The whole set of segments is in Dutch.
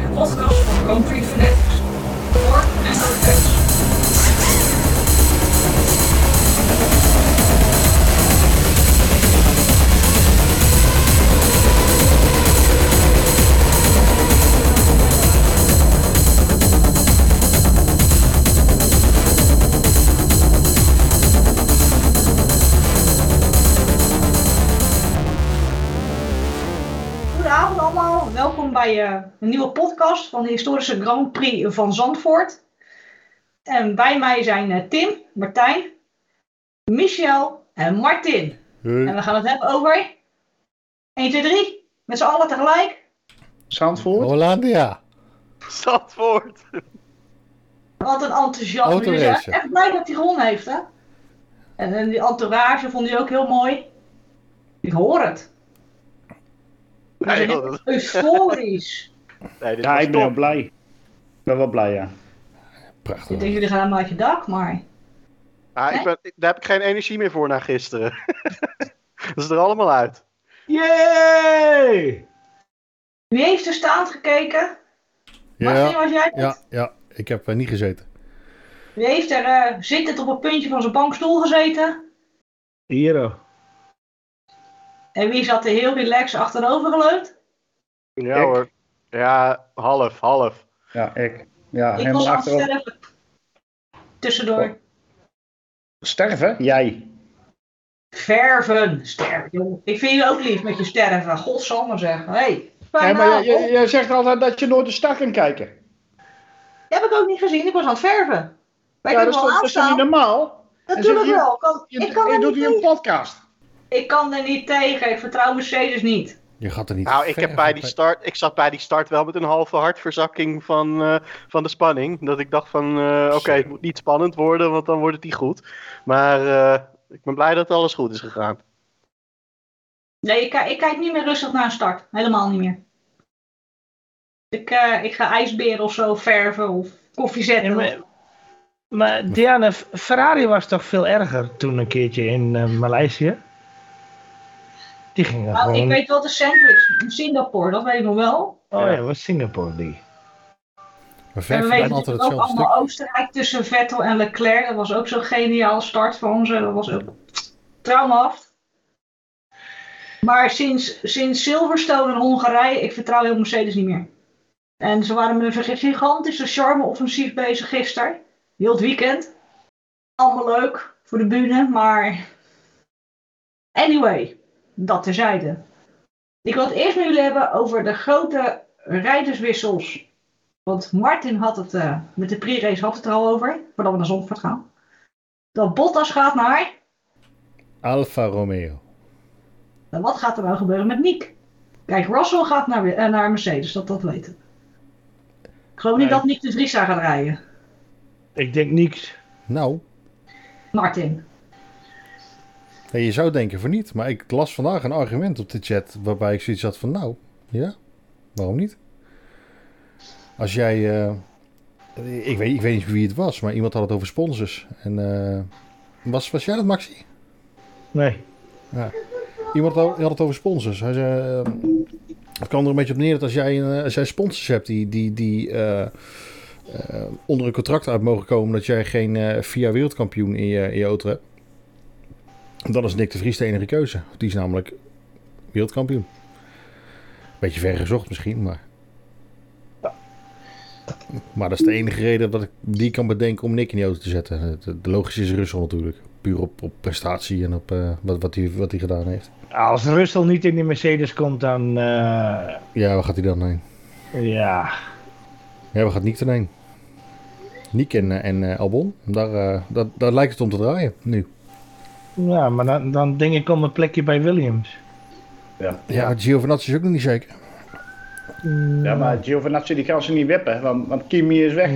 bij de podcast van Grand van de historische Grand Prix van Zandvoort. En bij mij zijn eh, Tim, Martijn, Michel en Martin. En we gaan het hebben over 1, 2, 3, met z'n allen tegelijk. Zandvoort? Hollandia. Zandvoort. Wat een enthousiasme. Dus, eh, echt blij dat hij gewonnen heeft, hè? En, en die entourage vond hij ook heel mooi. Ik hoor het. We dat- euforisch. Nee, dit Ja, ik ben wel blij. Ik ben wel blij, ja. Ik Prachtig. denk, jullie gaan helemaal uit je dak, maar... Ah, ik ben, ik- daar heb ik geen energie meer voor na gisteren. dat is er allemaal uit. Yay! Wie heeft er staand gekeken? Martin, Ja, was jij het? ja, ja, ik heb eh, niet gezeten. Wie heeft er eh, zittend op een puntje van zijn bankstoel gezeten? Hier, oh. En wie zat er heel relaxed achterover geleund? Ja Ik? hoor. Ja, half, half. Ja, ik. Ja, ik helemaal achterop. sterven. Tussendoor. Sterven? Jij. Verven. Sterven, joh. Ik vind je ook lief met je sterven. Godsamme zeg. Hey, Nee, fijn maar avond. je, zegt altijd dat je nooit de stad kan kijken. heb ik ook niet gezien. Ik was aan het verven. Maar ik ja, dat is, toch- dat is toch niet normaal? Natuurlijk wel. Kan, Je, ik, kan je doet hier een podcast. ik kan er niet tegen. Ik vertrouw Mercedes niet. Je gaat er niet Nou, ik, heb bij van- die start, ik zat bij die start wel met een halve hartverzakking van, eh, van de spanning. Dat ik dacht van, eh, oké, het moet niet spannend worden, want dan wordt het niet goed. Maar eh, ik ben blij dat alles goed is gegaan. Nee, ik, ik kijk niet meer rustig naar een start. Helemaal niet meer. Ik, eh, ik ga ijsberen of zo verven of koffie zetten. Ja, maar, maar Diana, Ferrari was toch veel erger toen een keertje in Maleisië? Die gingen Nou, ik weet wel de sandwich in Singapore, dat weet ik nog wel. Oh ja, was Singapore die. Maar En we weten altijd ook allemaal stuk. Oostenrijk tussen Vettel en Leclerc. Dat was ook zo'n geniaal start van ze. Dat was ook traumhaft. Maar sinds, sinds Silverstone en Hongarije, ik vertrouw heel Mercedes niet meer. En ze waren met een gigantische charme-offensief bezig gisteren. Heel het weekend. Allemaal leuk voor de bühne, maar... Anyway, dat terzijde. Ik wil het eerst met jullie hebben over de grote rijderswissels want Martin had het, eh, met de pre-race had het er al over, voordat we naar Zandvoort gaan. Dat Bottas gaat naar, Alfa Romeo. en wat gaat er nou gebeuren met Nick? Kijk, Russell gaat naar, eh, naar Mercedes, dat dat weten. Ik geloof niet Nee. dat Nick de Vries gaat rijden. Ik denk niks. Nou, Martin. Ja, je zou denken van niet. Maar ik las vandaag een argument op de chat waarbij ik zoiets had van nou, ja, waarom niet? Als jij, eh, ik, weet, ik weet niet wie het was, maar iemand had het over sponsors. En eh, was, was jij dat Maxi? Nee. Iemand had het over sponsors. Hij zei, eh, het kwam er een beetje op neer dat als jij, als jij sponsors hebt die, die, die onder een contract uit mogen komen dat jij geen via wereldkampioen in je, in je auto hebt. Dan is Nick de Vries de enige keuze. Die is namelijk wereldkampioen. Beetje ver gezocht misschien, maar... Maar dat is de enige reden dat ik die kan bedenken om Nick in die auto te zetten. De, logische is Russell natuurlijk. Puur op, op prestatie en op eh, wat, wat, hij, wat hij gedaan heeft. Als Russell niet in de Mercedes komt, dan... eh, Ja, waar gaat hij dan heen? ja... Ja, waar gaat Nick dan heen? Nick en, eh, en Albon, daar, eh, daar, daar lijkt het om te draaien nu. Ja, maar dan, dan denk ik om een plekje bij Williams. Ja. Ja, Giovinazzi is ook nog niet zeker. Mm, ja, maar Giovinazzi die kan ze niet wippen, want, want Kimi is weg.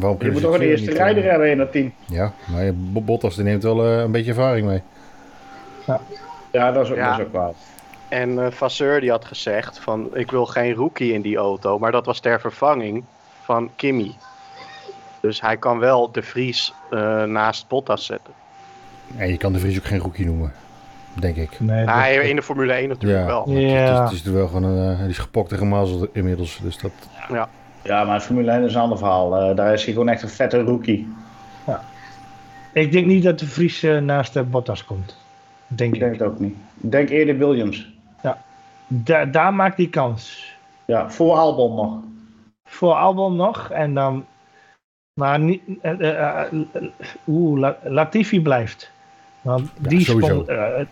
Waarom Je moet toch een eerste rijder eh, hebben in dat team. Ja, maar ja, Bo- Bottas die neemt wel eh, een beetje ervaring mee. Ja, dat is ook, Ja. dat is ook waar. En eh Vasseur die had gezegd van, ik wil geen rookie in die auto. Maar dat was ter vervanging van Kimmy. Dus hij kan wel de Vries eh, naast Bottas zetten. En je kan de Vries ook geen rookie noemen. denk ik. Nee, dat- in de Formule 1 natuurlijk Ja. wel. Het is, Ja. het is er wel gewoon een, eh, die is gepokt en gemazeld inmiddels. Dus dat, Ja, maar Formule 1 is een ander verhaal. Eh, daar is hij gewoon echt een vette rookie. Ik denk niet dat de Vries eh, naast de Bottas komt. Denk Ik denk ik. het ook niet. Ik denk eerder Williams. Da- daar maakt hij kans. Ja, voor Albon nog. Voor Albon nog en dan. Maar niet. eh, eh, eh, Oeh, Latifi blijft. Want Ja, die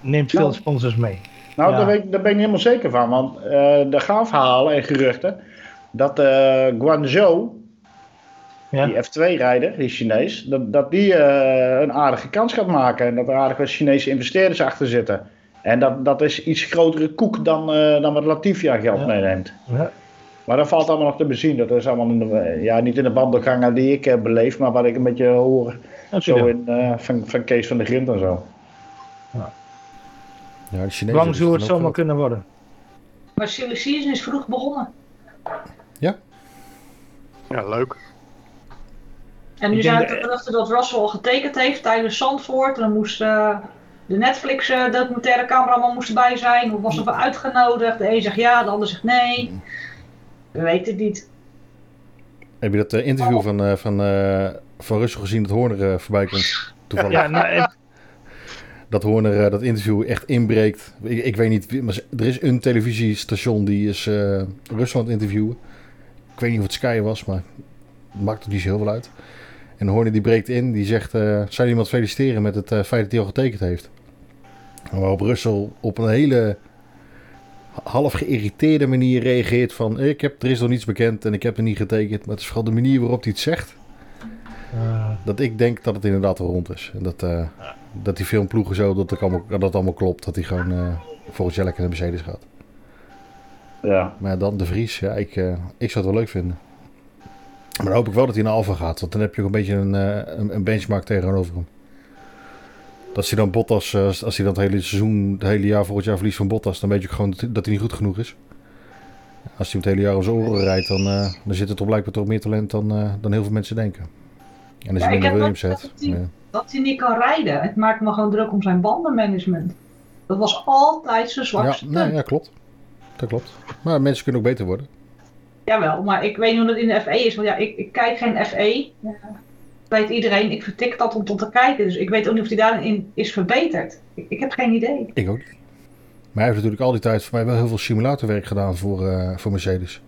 neemt veel Nou. sponsors mee. Nou, Ja. daar, weet, daar ben ik niet helemaal zeker van. Want eh er gaan verhalen en geruchten dat eh Guangzhou, Ja. die F2-rijder, die Chinees, dat, dat die eh, een aardige kans gaat maken. En dat er aardige Chinese investeerders achter zitten. En dat, dat is iets grotere koek dan, eh, dan wat Latifi aan geld Ja. meeneemt. Ja. Maar dat valt allemaal nog te bezien. Dat is allemaal in de, eh, ja, niet in de bandengangen die ik heb beleefd, maar wat ik een beetje hoor zo in, eh, van, van Kees van de Grind en zo. ja, de Chinezen Lang zou het zomaar kunnen worden. Maar silly season is vroeg begonnen. Ja, leuk. En nu zijn het de dat- Russell al getekend heeft tijdens Zandvoort. En dan moest eh, de Netflix eh, documentaire cameraman moest erbij zijn. Of was er voor uitgenodigd? De een zegt ja, de ander zegt nee. We weten het niet. Heb je dat eh, interview van, eh, van, eh, van Russell gezien dat Horner voorbij komt? Toevallig. Ja, nou, eh, Dat Horner eh, dat interview echt inbreekt. Ik, ik weet niet, maar er is een televisiestation die is eh Rusland interviewen. Ik weet niet of het Sky was, maar het maakt er niet zo heel veel uit. En Horner die breekt in, die zegt, eh zou je iemand feliciteren met het eh, feit dat hij al getekend heeft? En waarop Russell op een hele half geïrriteerde manier reageert van, ik heb, er is nog niets bekend en ik heb er niet getekend. Maar het is vooral de manier waarop hij het zegt, eh, dat ik denk dat het inderdaad al rond is. En dat, eh, dat die filmploegen zo, dat het allemaal, dat het allemaal klopt. Dat hij gewoon eh volgens jaar lekker naar de Mercedes gaat. Ja. Maar dan de Vries, ja, ik, eh, ik zou het wel leuk vinden. Maar dan hoop ik wel dat hij naar Alfa gaat. Want dan heb je ook een beetje een, eh, een, een benchmark tegenover hem. Dat hij dan Bottas, eh, als als hij dan het hele seizoen, het hele jaar volgend jaar verliest van Bottas, dan weet je ook gewoon dat, dat hij niet goed genoeg is. Als hij hem het hele jaar om zijn oren rijdt, dan, eh, dan zit er toch blijkbaar toch meer talent dan, eh, dan heel veel mensen denken. En als Ja, hij ik naar heb Williams zet. dat hij- ja. Dat hij niet kan rijden. Het maakt me gewoon druk om zijn bandenmanagement. Dat was altijd zijn Ja, zwakste punt. nee, ja, klopt. Dat klopt. Maar mensen kunnen ook beter worden. Jawel, maar ik weet niet hoe dat in de FE is. Want ja, ik, ik kijk geen FE. Ja, weet iedereen. Ik vertik dat om tot te kijken. Dus ik weet ook niet of hij daarin is verbeterd. Ik, ik heb geen idee. Ik ook niet. Maar hij heeft natuurlijk al die tijd voor mij wel heel veel simulatorwerk gedaan voor, eh, voor Mercedes.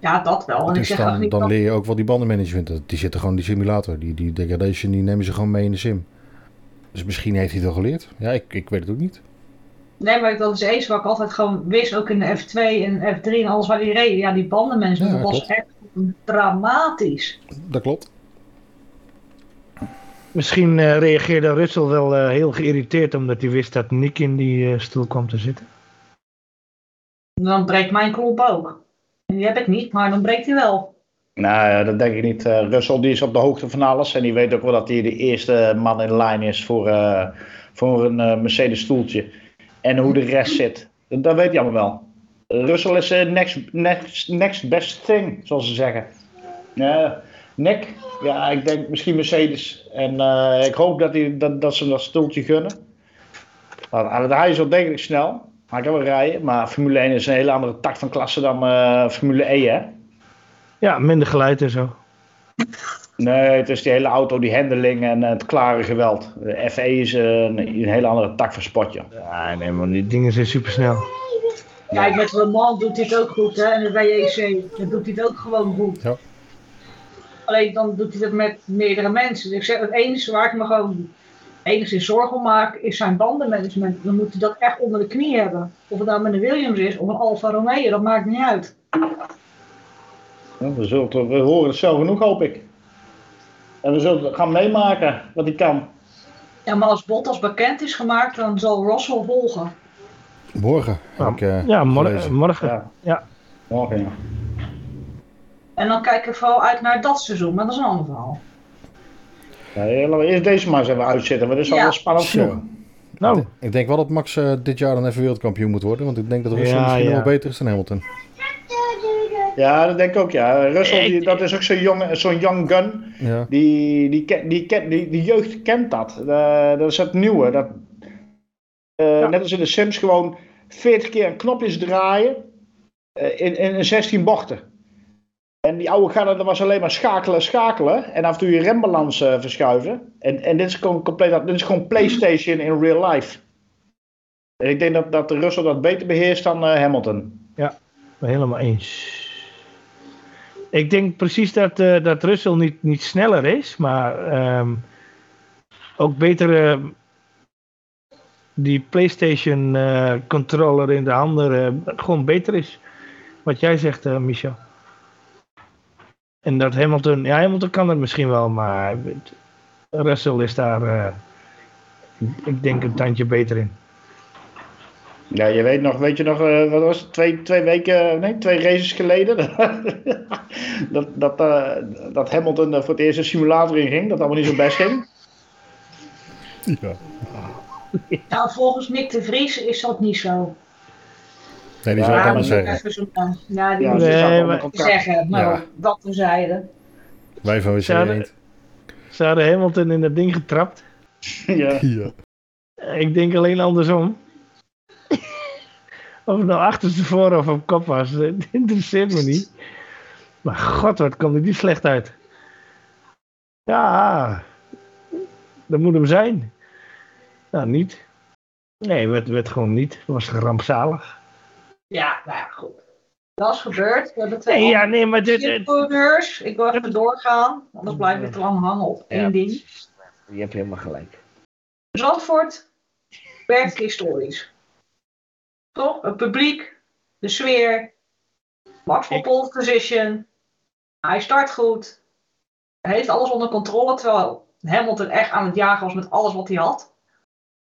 Ja, dat wel. En ik Dus zeg ook dan, niet dan leer je ook wel die bandenmanagement. Die zitten gewoon in die simulator. Die, die degradation die nemen ze gewoon mee in de sim. Dus misschien heeft hij het wel geleerd. Ja, ik, ik weet het ook niet. Nee, maar dat is eens wat ik altijd gewoon wist. Ook in de F2 en F3 en alles waar hij reed. Ja, die bandenmanagement Ja, dat was klopt. echt dramatisch. Dat klopt. Misschien eh, reageerde Russell wel eh, heel geïrriteerd omdat hij wist dat Nick in die eh, stoel kwam te zitten. Dan breekt mijn klomp ook. Die heb ik niet, maar dan breekt hij wel. Nou ja, dat denk ik niet. Eh Russell die is op de hoogte van alles. En die weet ook wel dat hij de eerste man in lijn is voor, eh, voor een eh, Mercedes stoeltje. En hoe de rest zit. Dat, dat weet hij allemaal wel. Russell is eh, next, next, next best thing, zoals ze zeggen. Ja, Nick, ja, ik denk misschien Mercedes. En eh, ik hoop dat, hij, dat, dat ze hem dat stoeltje gunnen. Want hij is wel degelijk snel. Hij kan wel rijden. Maar Formule 1 is een hele andere tak van klasse dan eh, Formule E, hè? Ja, minder geluid en zo. Nee, het is die hele auto, die handeling en het klare geweld. De FE is eh, een, een hele andere tak van spotje. Ja, nee man, die dingen zijn supersnel. Kijk, met Le Mans doet hij het ook goed, hè. En de WEC, doet hij het ook gewoon goed. Ja. Alleen dan doet hij dat met meerdere mensen. Dus ik zeg, het enige waar ik me gewoon enigszins zorgen om maak, is zijn bandenmanagement. Dan moet hij dat echt onder de knie hebben. Of het nou met een Williams is of een Alfa Romeo, dat maakt niet uit. Ja, We, zullen, we horen het zo genoeg, hoop ik. En we zullen gaan meemaken wat hij kan. Ja, maar als Bottas bekend is gemaakt, dan zal Russell volgen. Morgen ik eh, ja, mor- gelezen. morgen. Ja. Ja. Morgen, ja. En dan kijk ik vooral uit naar dat seizoen, maar dat is een ander verhaal. Ja, laten we eerst deze maar eens even uitzitten, want dat is al Ja. wel spannend Zo. Nou, Ik denk wel dat Max eh, dit jaar dan even wereldkampioen moet worden. Want ik denk dat Russell Ja, misschien ja. nog wel beter is dan Hamilton. Ja, dat denk ik ook, ja. Russell, die, dat is ook zo'n jong, zo'n young gun. Ja. Die, die, die, die, die jeugd kent dat. Eh, dat is het nieuwe. Dat, Eh, Ja. Net als in de Sims, gewoon 40 keer knopjes draaien eh, in, in 16 bochten. En die oude garde, dat was alleen maar schakelen, schakelen. En af en toe je rembalans eh, verschuiven. En, en dit is gewoon compleet, dit is gewoon PlayStation in real life. En ik denk dat, dat Russell dat beter beheerst dan eh, Hamilton. Helemaal eens. Ik denk precies dat, eh, dat Russell niet, niet sneller is, maar ehm, ook beter die PlayStation controller in de handen gewoon beter is. Wat jij zegt, Michel. En dat Hamilton, ja, Hamilton kan het misschien wel, maar Russell is daar, eh, ik denk, een tandje beter in. Ja, je weet nog, weet je nog, eh, wat was het, twee, twee weken, nee, twee races geleden, dat, dat, eh, dat Hamilton voor het eerst een simulator in ging, dat allemaal niet zo best ging. Ja. Nou, volgens Nick de Vries is dat niet zo. Nee, die zou ik Ja, anders die moet zeggen. ja, die Ja, moet ze Nee, maar- zeggen, maar Ja. dat terzijde. Wij van WC Ze hadden Hamilton in dat ding getrapt. ja. Ja. Ik denk alleen andersom. of het nou achterstevoren of op kop was, het interesseert me niet. Maar god, wat komt er die slecht uit. Ja, dat moet hem zijn. Nou, niet. Nee, het werd, werd gewoon niet. Het was rampzalig. Ja, nou ja, goed. Dat is gebeurd. We hebben twee Nee, ja, nee, maar dit... Ik wil even doorgaan, anders blijf ik te lang hangen op één Ja. ding. Je hebt helemaal gelijk. Zandvoort werkt historisch. Toch? Het publiek, de sfeer, Max pole position. Hij start goed. Hij heeft alles onder controle, terwijl Hamilton echt aan het jagen was met alles wat hij had.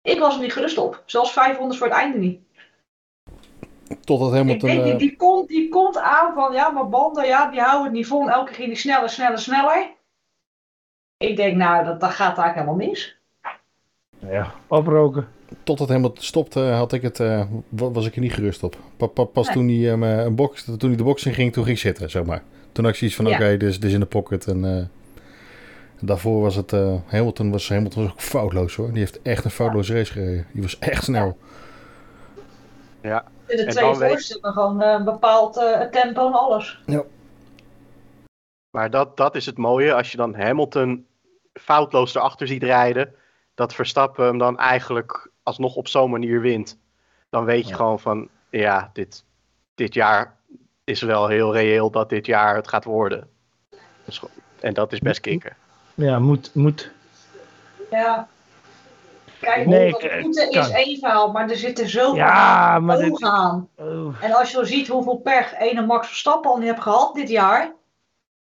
Ik was er niet gerust op. Zelfs 500 voor het einde niet. Totdat Ik Hamilton... denk, die, eh, die, komt, die komt aan van, ja, maar banden, ja, die houden het niet vol. En elke keer ging die sneller, sneller, sneller. Ik denk, nou, dat, dat gaat eigenlijk helemaal mis. Ja, oproken. Totdat Hamilton stopte, had ik het, eh, wa- was ik er niet gerust op. Pa- pa- pas Nee. toen hij, eh, me- een box, toen hij de box in ging, toen ging ik zitten, zeg maar. Toen had ik zoiets van, Ja. oké, dit, is, dit is in de pocket. En eh, daarvoor was het, eh, Hamilton, was, Hamilton was ook foutloos hoor. Die heeft echt een foutloze race gereden. Die was echt snel. Ja. De En twee dan weet- voorste hebben gewoon eh, een bepaald eh, tempo en alles. Maar dat, dat is het mooie. Als je dan Hamilton foutloos erachter ziet rijden. Dat Verstappen hem dan eigenlijk alsnog op zo'n manier wint. Dan weet je Ja. gewoon van, ja, dit, dit jaar is wel heel reëel dat dit jaar het gaat worden. Dus en dat is best kicken. Ja, moet, moet. Ja. Kijk, Nee, dat ik- voeten is één verhaal, maar er zitten zoveel Ja, maar ogen dit... aan. Oh, En als je dan ziet hoeveel pech ene Max Verstappen al niet heeft gehad dit jaar,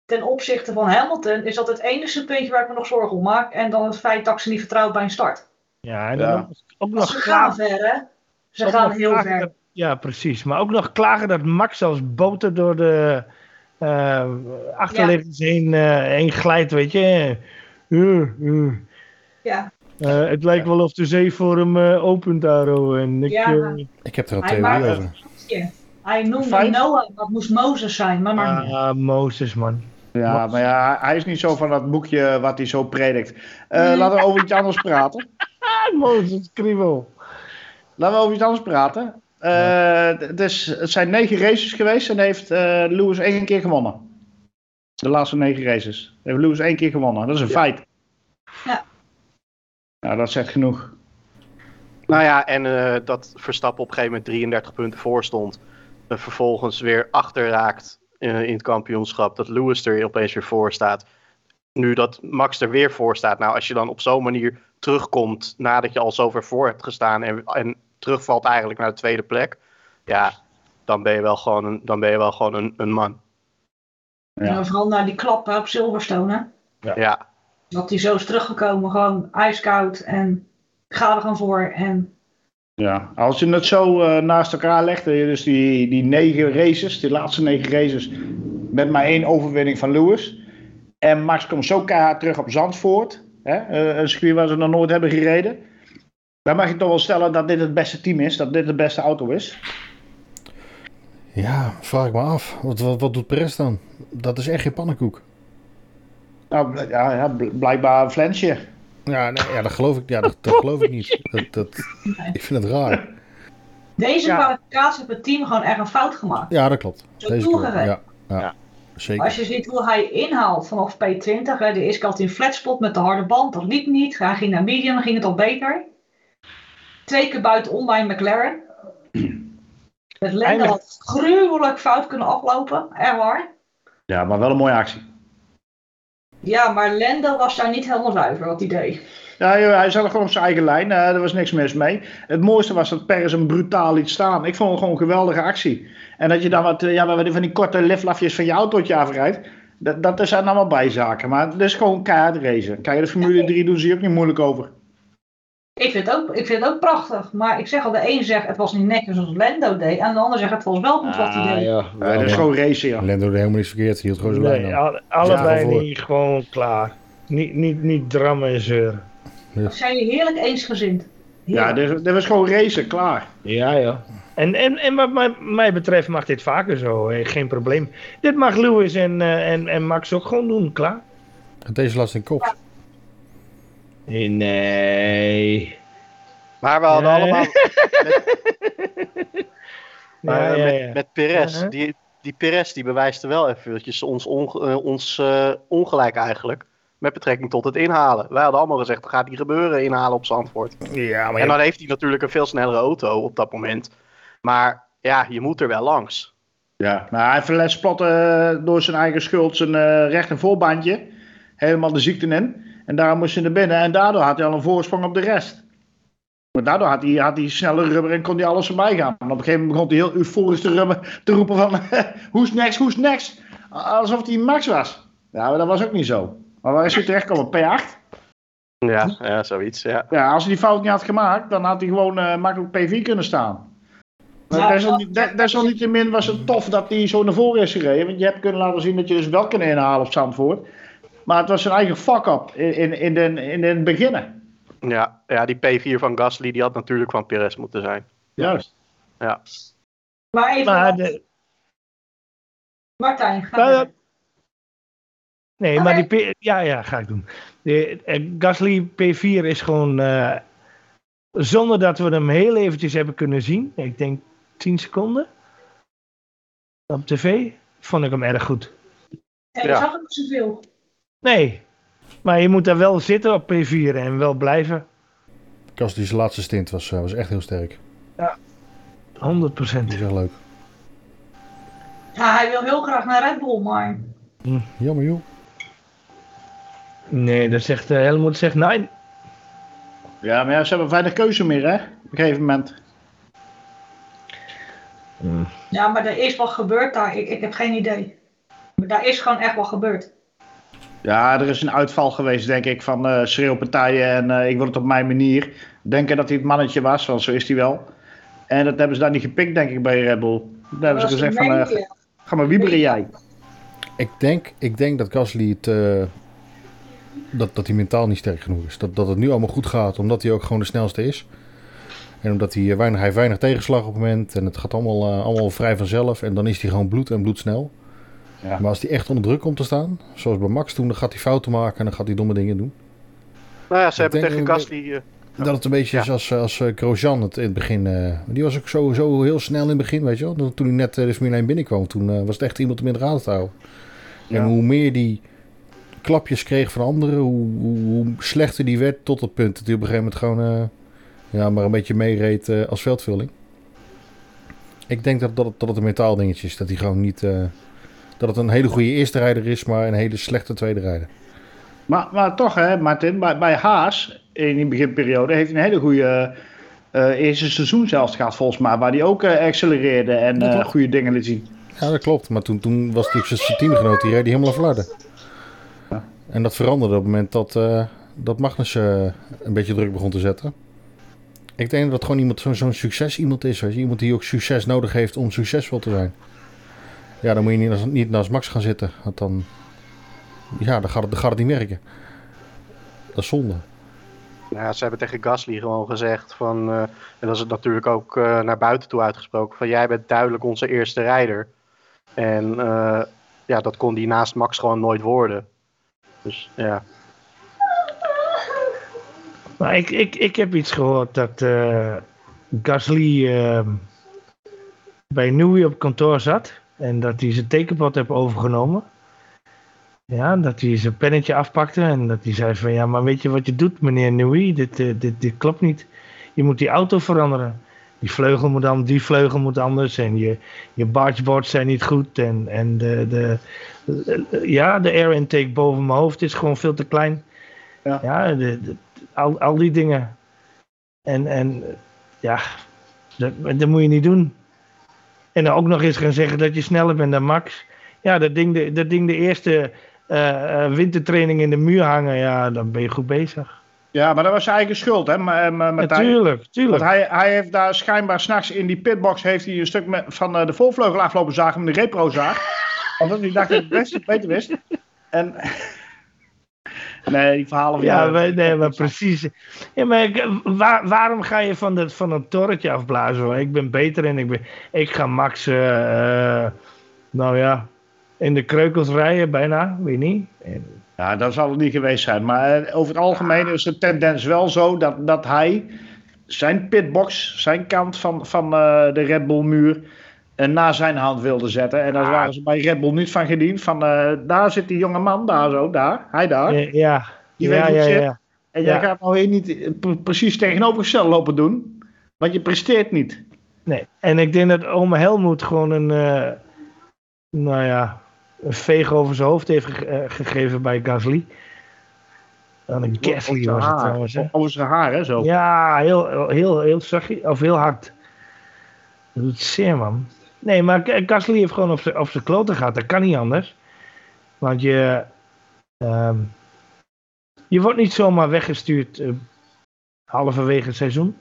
ten opzichte van Hamilton, is dat het enige puntje waar ik me nog zorgen om maak. En dan het feit dat ze niet vertrouwt bij een start. ja, en dan Ja. ook, nog ze gaan ver, hè? Ze ook gaan heel ver. dat- ja, precies. Maar ook nog klagen dat Max als boter door de eh, achterliggers heen, eh, heen glijdt, weet je. Uh, uh. Ja. Eh, het lijkt wel of de zee voor hem eh, opent daar. oh, En ik, Ja. eh, Ik heb er een theorie over. Hij noemde. Noah, dat moest Mozes zijn, maar maar niet. ah, Mozes, man. Ja, maar ja, hij is niet zo van dat boekje wat hij zo predikt. Eh, Nee. Laten we over iets anders praten. Mozes, kriebel. Laten we over iets anders praten. Eh, d- het, zijn negen races geweest en heeft eh, Lewis één keer gewonnen. De laatste negen races. Heeft Lewis één keer gewonnen. Dat is een feit. Ja. Nou, dat zegt genoeg. Nou ja, en eh, dat Verstappen op een gegeven moment 33 punten voor stond. En vervolgens weer achter raakt eh, in het kampioenschap. Dat Lewis er opeens weer voor staat. Nu dat Max er weer voor staat. Nou, als je dan op zo'n manier terugkomt nadat je al zover voor hebt gestaan. En, en terugvalt eigenlijk naar de tweede plek. Ja, dan ben je wel gewoon een, dan ben je wel gewoon een, een man. Ja. En vooral naar die klap op Silverstone. Hè? Ja, Dat hij zo is teruggekomen, gewoon ijskoud en ga er gewoon voor. En Ja, als je het zo eh, naast elkaar legt, dus die, die negen races, die laatste negen races, met maar één overwinning van Lewis. En Max komt zo keihard terug op Zandvoort, hè, eh, een circuit waar ze nog nooit hebben gereden. Dan mag je toch wel stellen dat dit het beste team is, dat dit de beste auto is. Ja, vraag ik me af. Wat, wat, wat doet Perez dan? Dat is echt geen pannenkoek. Nou, ja, ja, bl- blijkbaar een flensje. Ja, nee, ja, dat geloof ik, ja, dat, dat geloof ik niet. Dat, dat, Nee. ik vind het raar. Deze Ja. kwalificatie heeft het team gewoon echt een fout gemaakt. Ja, dat klopt. Zo Deze keer, ja, ja, Ja. zeker. Als je ziet hoe hij inhaalt vanaf P20, hè, de eerste keer had hij een flatspot met de harde band, dat liep niet. Hij ging naar medium, dan ging het al beter. Twee keer buiten online McLaren. Het Lende had gruwelijk fout kunnen aflopen, echt waar. Ja, maar wel een mooie actie. Ja, maar Lendo was daar niet helemaal zuiver wat hij deed. Ja, hij zat er gewoon op zijn eigen lijn. eh, er was niks mis mee. Het mooiste was dat Perez hem brutaal liet staan. Ik vond het gewoon een geweldige actie. En dat je dan wat, eh, ja, wat van die korte liflafjes van je autootje afrijdt. Dat, dat zijn allemaal bijzaken. Maar het is gewoon keihard racen. Kijk, de Formule 3 doen ze hier ook niet moeilijk over. Ik vind, het ook, ik vind het ook prachtig. Maar ik zeg al, de een zegt het was niet netjes zoals Lendo deed. En de ander zegt het was wel goed wat hij deed. ja, dat is gewoon racen, ja. Lendo deed helemaal niks verkeerd. Hield gewoon zijn lijn Nee, al- allebei Ja, niet gewoon klaar. Niet, niet, niet drammen en zeuren. Zijn jullie heerlijk eensgezind? Ja, Heerlijk. dit, dit was gewoon racen, klaar. Ja, ja. En, en, en wat mij, mij betreft mag dit vaker zo, geen probleem. Dit mag Lewis en, eh, en, en Max ook gewoon doen, klaar. En deze last in kop. Nee. Maar we hadden Nee. allemaal maar, Ja, eh, ja, met, Perez. Die, die Perez die bewijst er wel eventjes ons, onge- eh, ons eh, ongelijk eigenlijk. Met betrekking tot het inhalen. Wij hadden allemaal gezegd, dat gaat niet gebeuren, inhalen op Zandvoort. Ja, maar En dan heeft hij natuurlijk een veel snellere auto op dat moment. Maar ja, je moet er wel langs. Ja, nou, hij eh, door zijn eigen schuld zijn eh rechter voorbandje. Helemaal de ziekte in. En daar moest hij naar binnen. En daardoor had hij al een voorsprong op de rest. Maar daardoor had hij, had hij snelle rubber en kon hij alles voorbij gaan. En op een gegeven moment begon hij heel euforisch te, rubber, te roepen van... Who's next, who's next? Alsof hij Max was. Ja, maar dat was ook niet zo. Maar waar is hij terechtgekomen? P8? Ja, ja zoiets. Ja. Ja, als hij die fout niet had gemaakt, dan had hij gewoon eh, makkelijk P4 kunnen staan. Maar Ja, desalniettemin was het tof dat hij zo naar voren is gereden. Want je hebt kunnen laten zien dat je dus wel kan inhalen op Zandvoort. Maar het was zijn eigen fuck-up in, in, in, de, in het beginnen. Ja, ja, die P4 van Gasly die had natuurlijk van Perez moeten zijn. Juist. Ja. Maar even, Maar de, Martijn, ga Nou ja, verder. nee, maar die P- ja, ja, ga ik doen. De, eh, Gasly P4 is gewoon eh, zonder dat we hem heel eventjes hebben kunnen zien. Ik denk 10 seconden op tv. Vond ik hem erg goed. En ja. ik zag het niet zoveel. Nee, maar je moet daar wel zitten op P4 en wel blijven. Kast die zijn laatste stint was, eh, was echt heel sterk. 100 Die is echt leuk. Ja, hij wil heel graag naar Red Bull, maar Jammer joh. Nee, dat zegt uh, Helmoet zegt nee. Ja, maar ja, ze hebben weinig keuze meer, hè? Op een gegeven moment. Ja, maar er is wat gebeurd daar. Ik, ik heb geen idee. Maar daar is gewoon echt wat gebeurd. Ja, er is een uitval geweest, denk ik, van eh schreeuwpartijen. En eh, ik wil het op mijn manier. Denken dat hij het mannetje was, want zo is hij wel. En dat hebben ze daar niet gepikt, denk ik, bij Red Bull. Daar hebben ze gezegd van, eh, ga maar wieberen jij. Ik denk, ik denk dat Gasly het, eh, dat, dat hij mentaal niet sterk genoeg is. Dat, dat het nu allemaal goed gaat, omdat hij ook gewoon de snelste is. En omdat hij, weinig, hij heeft weinig tegenslag op het moment. En het gaat allemaal, allemaal vrij vanzelf. En dan is hij gewoon bloed en bloedsnel. Ja. Maar als hij echt onder druk komt te staan, zoals bij Max toen, dan gaat hij fouten maken en dan gaat hij domme dingen doen. Nou ja, ze Ik hebben tegen Gasly... eh, Dat het een beetje Ja. is als, als eh, Grosjean het in het begin. eh, die was ook zo, zo heel snel in het begin, weet je wel. Toen hij net eh, de Formule 1 binnenkwam, toen eh, was het echt iemand om in de gaten te houden. Ja. En hoe meer die klapjes kreeg van anderen, hoe, hoe, hoe slechter die werd tot het punt dat hij op een gegeven moment gewoon eh, ja, maar een beetje meereed eh, als veldvulling. Ik denk dat, dat, het, dat het een mentaal dingetje is. Dat hij gewoon niet. eh, dat het een hele goede eerste rijder is, maar een hele slechte tweede rijder. Maar, maar toch, hè, Martin, bij, bij Haas in die beginperiode heeft hij een hele goede eh, eerste seizoen zelfs gehad, volgens mij. Waar hij ook eh, accelereerde en eh, goede dingen liet zien. Ja, dat klopt. Maar toen, toen was natuurlijk zijn teamgenoot, die reed die helemaal flarden. Ja. En dat veranderde op het moment dat, dat Magnus een beetje druk begon te zetten. Ik denk dat het gewoon iemand, zo'n zo'n succes iemand is. Iemand die ook succes nodig heeft om succesvol te zijn. Ja, dan moet je niet, naast- niet naast Max gaan zitten. Want dan, ja, dan, gaat het, dan gaat het niet werken. Dat is zonde. Nou ja, ze hebben tegen Gasly gewoon gezegd van, eh, en dat is het natuurlijk ook eh, naar buiten toe uitgesproken, van jij bent duidelijk onze eerste rijder. En eh, ja, dat kon die naast Max gewoon nooit worden. Dus ja. Maar ik, ik, ik heb iets gehoord dat eh, Gasly eh, bij Newey op kantoor zat. En dat hij zijn tekenpot heeft overgenomen. Ja, dat hij zijn pennetje afpakte. En dat hij zei van ja, maar weet je wat je doet meneer Newey? Dit, eh, dit, dit klopt niet. Je moet die auto veranderen. Die vleugel moet dan, die vleugel moet anders. En je, je bargeboards zijn niet goed. En, en de, de, ja, de air intake boven mijn hoofd is gewoon veel te klein. Ja. Ja, de, de- al, al die dingen. En, en ja, dat, dat moet je niet doen. En dan ook nog eens gaan zeggen dat je sneller bent dan Max. Ja, dat ding de, dat ding de eerste eh, eh, wintertraining in de muur hangen, ja, dan ben je goed bezig. Ja, maar dat was zijn eigen schuld, hè, Ma- Ma- Martijn? Natuurlijk, tuurlijk. Want hij, hij heeft daar schijnbaar s'nachts in die pitbox heeft hij een stuk met, van eh, de voorvleugel aflopen zagen met de reprozaag. Omdat hij dacht dat het best beter wist. En... Nee, die verhalen van Ja, maar, nee, maar precies. Ja, maar waar- waarom ga je van, dat, van een torretje afblazen? Hoor? Ik ben beter en ik, ben, ik ga Max, eh, eh, nou ja, in de kreukels rijden, bijna, weet je niet. Ja, dat zal het niet geweest zijn. Maar eh, over het algemeen is de tendens wel zo dat, dat hij zijn pitbox, zijn kant van, van de Red Bull muur, naar zijn hand wilde zetten. En daar Ah. waren ze bij Red Bull niet van gediend. Van, eh, daar zit die jonge man, daar zo, daar, hij daar. ja, ja, Die ja, weet ja, het zit. ja. En jij gaat nou weer niet eh, pre- precies tegenovergesteld lopen doen. Want je presteert niet. Nee, en ik denk dat ome Helmoet gewoon een, eh, nou ja, een veeg over zijn hoofd heeft ge- eh, gegeven bij Gasly. Dan een Gasly was het trouwens, hè. Over zijn haar, hè, zo. Ja, heel, heel, heel zachtjes, of heel hard. Dat doet zeer, man. Nee, maar Gasly heeft gewoon op zijn kloten gehad. Dat kan niet anders. Want je... ehm, je wordt niet zomaar weggestuurd eh, halverwege het seizoen.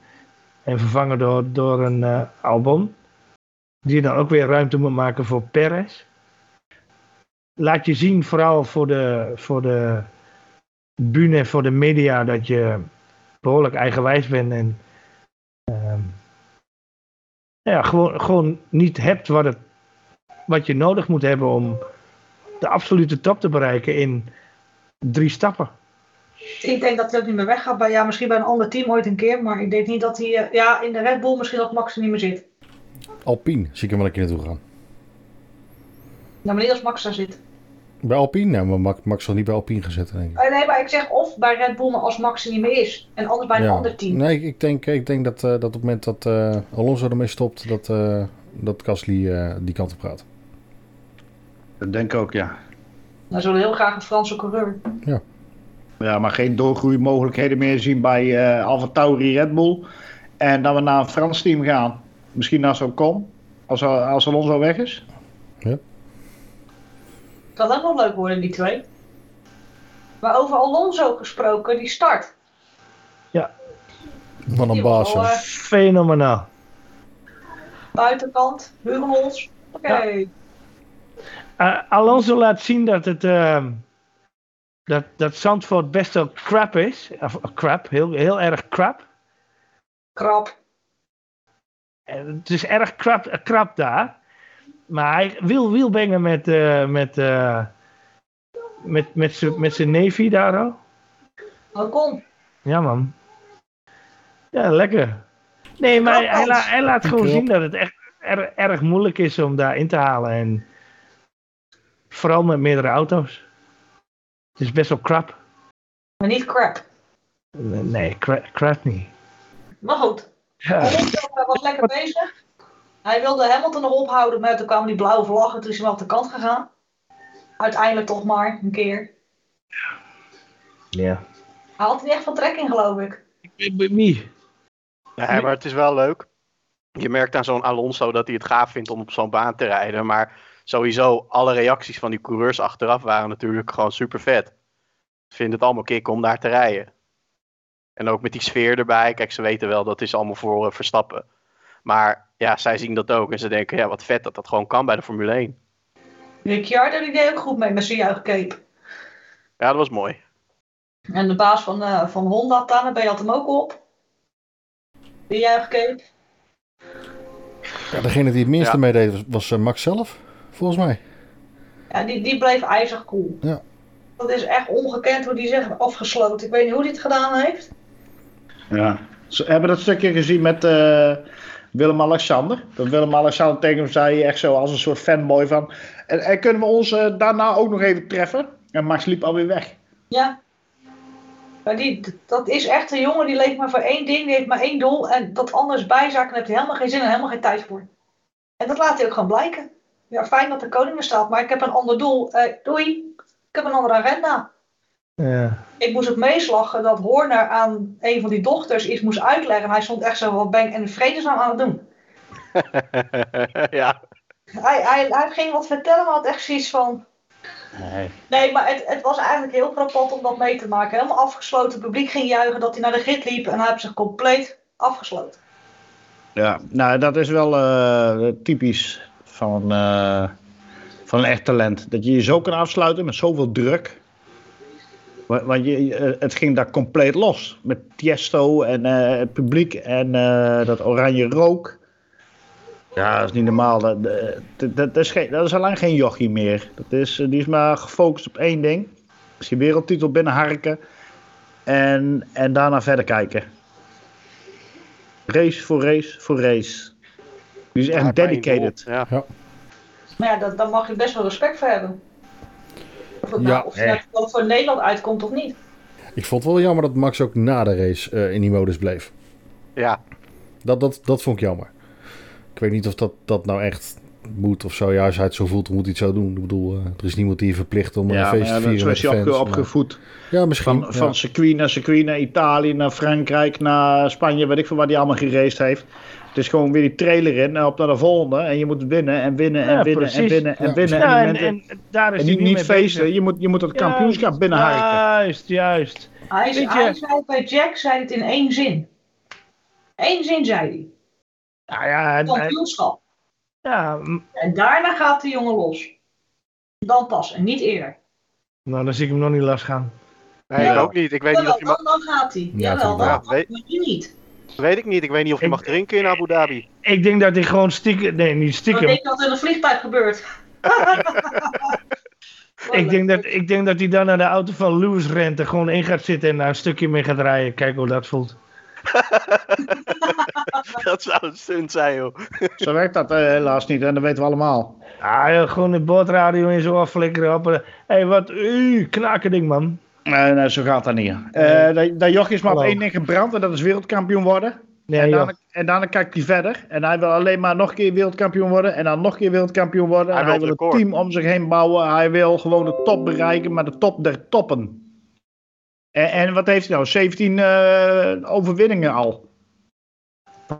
En vervangen door, door een eh, Albon. Die dan ook weer ruimte moet maken voor Perez. Laat je zien, vooral voor de, voor de voor de media, dat je behoorlijk eigenwijs bent en ja, gewoon, gewoon niet hebt wat, het, wat je nodig moet hebben om de absolute top te bereiken in drie stappen. Ik denk dat hij ook niet meer weggaat. Bij, ja, misschien bij een ander team ooit een keer. Maar ik denk niet dat hij... eh, ja, in de Red Bull misschien dat Max er niet meer zit. Alpine zie ik hem wel een keer naartoe gaan. Nou, maar niet als Max daar zit. Bij Alpine? Nee, maar Max, Max zal niet bij Alpine gezet, denk ik. Eh, Nee, maar ik zeg of bij Red Bull, maar als Max er niet meer is. En anders bij een Ja. ander team. Nee, ik- denk, ik denk dat, eh, dat op het moment dat eh, Alonso ermee stopt, dat, eh dat Gasly eh, die kant op gaat. Dat denk ik ook, ja. Nou, zullen heel graag een Franse coureur. Ja, maar geen doorgroeimogelijkheden meer zien bij eh Alfa Tauri Red Bull. En dat we naar een Frans team gaan. Misschien naar zo'n kom. Als, als Alonso weg is. Kan ook nog leuk worden, die twee. Maar over Alonso gesproken, die start. Wat een Die baas. eh, Fenomenaal. buitenkant, Hugenholz. Oké. Eh, Alonso laat zien dat het ehm, dat, dat Zandvoort best wel crap is. Of, eh, crap, heel, heel erg crap. Krap. Het is erg krap, eh, krap daar. Maar hij wil wielbengen met, eh, met, eh, met, met zijn met zijn Navy daar al. Oh, kom. Ja, man. Ja, lekker. Nee, maar hij, hij, la- hij laat gewoon zien dat het echt er- erg moeilijk is om daar in te halen. En vooral met meerdere auto's. Het is best wel crap. Maar niet crap. Nee, crap, crap niet. Maar goed. Ja, was lekker bezig. Hij wilde Hamilton erop houden, maar toen kwamen die blauwe vlaggen. Toen is hij wel op de kant gegaan. Uiteindelijk toch maar, een keer. ja. Hij had niet echt van trek in, geloof ik. Wie? Nee, maar het is wel leuk. Je merkt aan zo'n Alonso dat hij het gaaf vindt om op zo'n baan te rijden. Maar sowieso, alle reacties van die coureurs achteraf waren natuurlijk gewoon super vet. Ze vinden het allemaal kicken om daar te rijden. En ook met die sfeer erbij. Kijk, ze weten wel dat is allemaal voor eh, Verstappen. Maar ja, zij zien dat ook. En ze denken, ja, wat vet dat dat gewoon kan bij de Formule 1. Ricciardo die deed ook goed mee met zijn juichcape. Ja, dat was mooi. En de baas van, eh, van Honda, Tanebe, had hem ook op. Die juichcape. Ja, degene die het minste Ja. meedeed was, was eh, Max zelf, volgens mij. Ja, die, die bleef ijzig cool. Ja. Dat is echt ongekend hoe die zich heeft afgesloten. Ik weet niet hoe hij het gedaan heeft. Ja. Ze hebben dat stukje gezien met eh, Willem-Alexander. Dat Willem-Alexander tegen hem zei, echt zo als een soort fanboy van... En, en kunnen we ons eh, daarna ook nog even treffen? En Max liep alweer weg. Ja. Maar die, dat is echt een jongen die leeft maar voor één ding, die heeft maar één doel. En dat anders bijzaken, heeft hij helemaal geen zin en helemaal geen tijd voor. En dat laat hij ook gewoon blijken. Ja, fijn dat de koning staat, maar ik heb een ander doel. Eh, doei, ik heb een andere agenda. Ja. Ik moest het meeslagen dat Horner aan een van die dochters iets moest uitleggen. Hij stond echt zo wat ben ik in vredesnaam aan het doen. ja. Hij, hij, hij ging wat vertellen, maar had echt zoiets van... Nee. Nee, maar het, het was eigenlijk heel frappant om dat mee te maken. Helemaal afgesloten. Het publiek ging juichen dat hij naar de grid liep en hij heeft zich compleet afgesloten. Ja, nou dat is wel eh, typisch van, eh, van een echt talent. Dat je je zo kan afsluiten met zoveel druk. Wa- Want je, eh, het ging daar compleet los. Met Tiesto en eh, het publiek en eh, dat oranje rook. Ja, dat is niet normaal. Dat, dat, dat, is, geen, dat is al lang geen jochie meer. Dat is, die is maar gefocust op één ding. Is je wereldtitel binnenharken. En, en daarna verder kijken. Race voor race voor race. Die is echt dedicated. doel. Ja. Maar ja, dat, daar mag je best wel respect voor hebben. Of, het Ja, nou, of je nou toevallig voor Nederland uitkomt of niet. Ik vond het wel jammer dat Max ook na de race eh, in die modus bleef. ja. Dat, dat, dat vond ik jammer. Ik weet niet of dat, dat nou echt moet of zo. Ja, als hij het zo voelt, dan moet hij het zo doen. Ik bedoel, eh, er is niemand die je verplicht om Ja, een feest ja, te vieren is hij fans. maar- opgevoed. Ja, misschien. Van, ja. van circuit naar circuit, naar Italië, naar Frankrijk, naar Spanje, weet ik veel waar hij allemaal geraced heeft. Het is gewoon weer die trailer in en op naar de volgende. En je moet winnen en winnen en Ja, winnen en winnen en Ja. winnen. Ja, en, en, daar is niet, niet mee feesten, bezig. je moet, je moet het kampioenschap Juist, binnenharken. Juist, juist. Hij, zei bij Jack zei het in één zin. Eén zin zei hij. Ja, ja, en- en- Kampioenschap. ja, En daarna gaat de jongen los. Dan pas en niet eerder. nou dan zie ik hem nog niet last gaan. Nee, Ja. ik ook niet. Ik weet niet of je mag, dan, dan gaat hij. Ja, Jawel, dan. Ja, weet- maar nu niet. Weet ik niet. Ik weet niet of je Ik- mag drinken in Abu Dhabi. Ik denk dat hij gewoon stiekem, nee niet Ik stiekem. denk dat er in een vliegtuig gebeurt. Ik denk, dat, ik denk dat hij dan naar de auto van Lewis rent en gewoon in gaat zitten en daar een stukje mee gaat rijden. Kijken hoe dat voelt. dat zou een stunt zijn, joh. Zo werkt dat eh, helaas niet en dat weten we allemaal. Ah, gewoon de boordradio en zo afflikkeren. Hé, hey, wat? Uh, knaken ding, man. Nee, nee, zo gaat dat niet. Eh dat, dat joch is maar op één ding gebrand en dat is wereldkampioen worden. Nee, en, daarna, en daarna kijkt hij verder. En hij wil alleen maar nog een keer wereldkampioen worden. En dan nog een keer wereldkampioen worden. Hij en hij wil een team om zich heen bouwen. Hij wil gewoon de top bereiken, maar de top der toppen. En, en wat heeft hij nou? 17 eh, overwinningen al.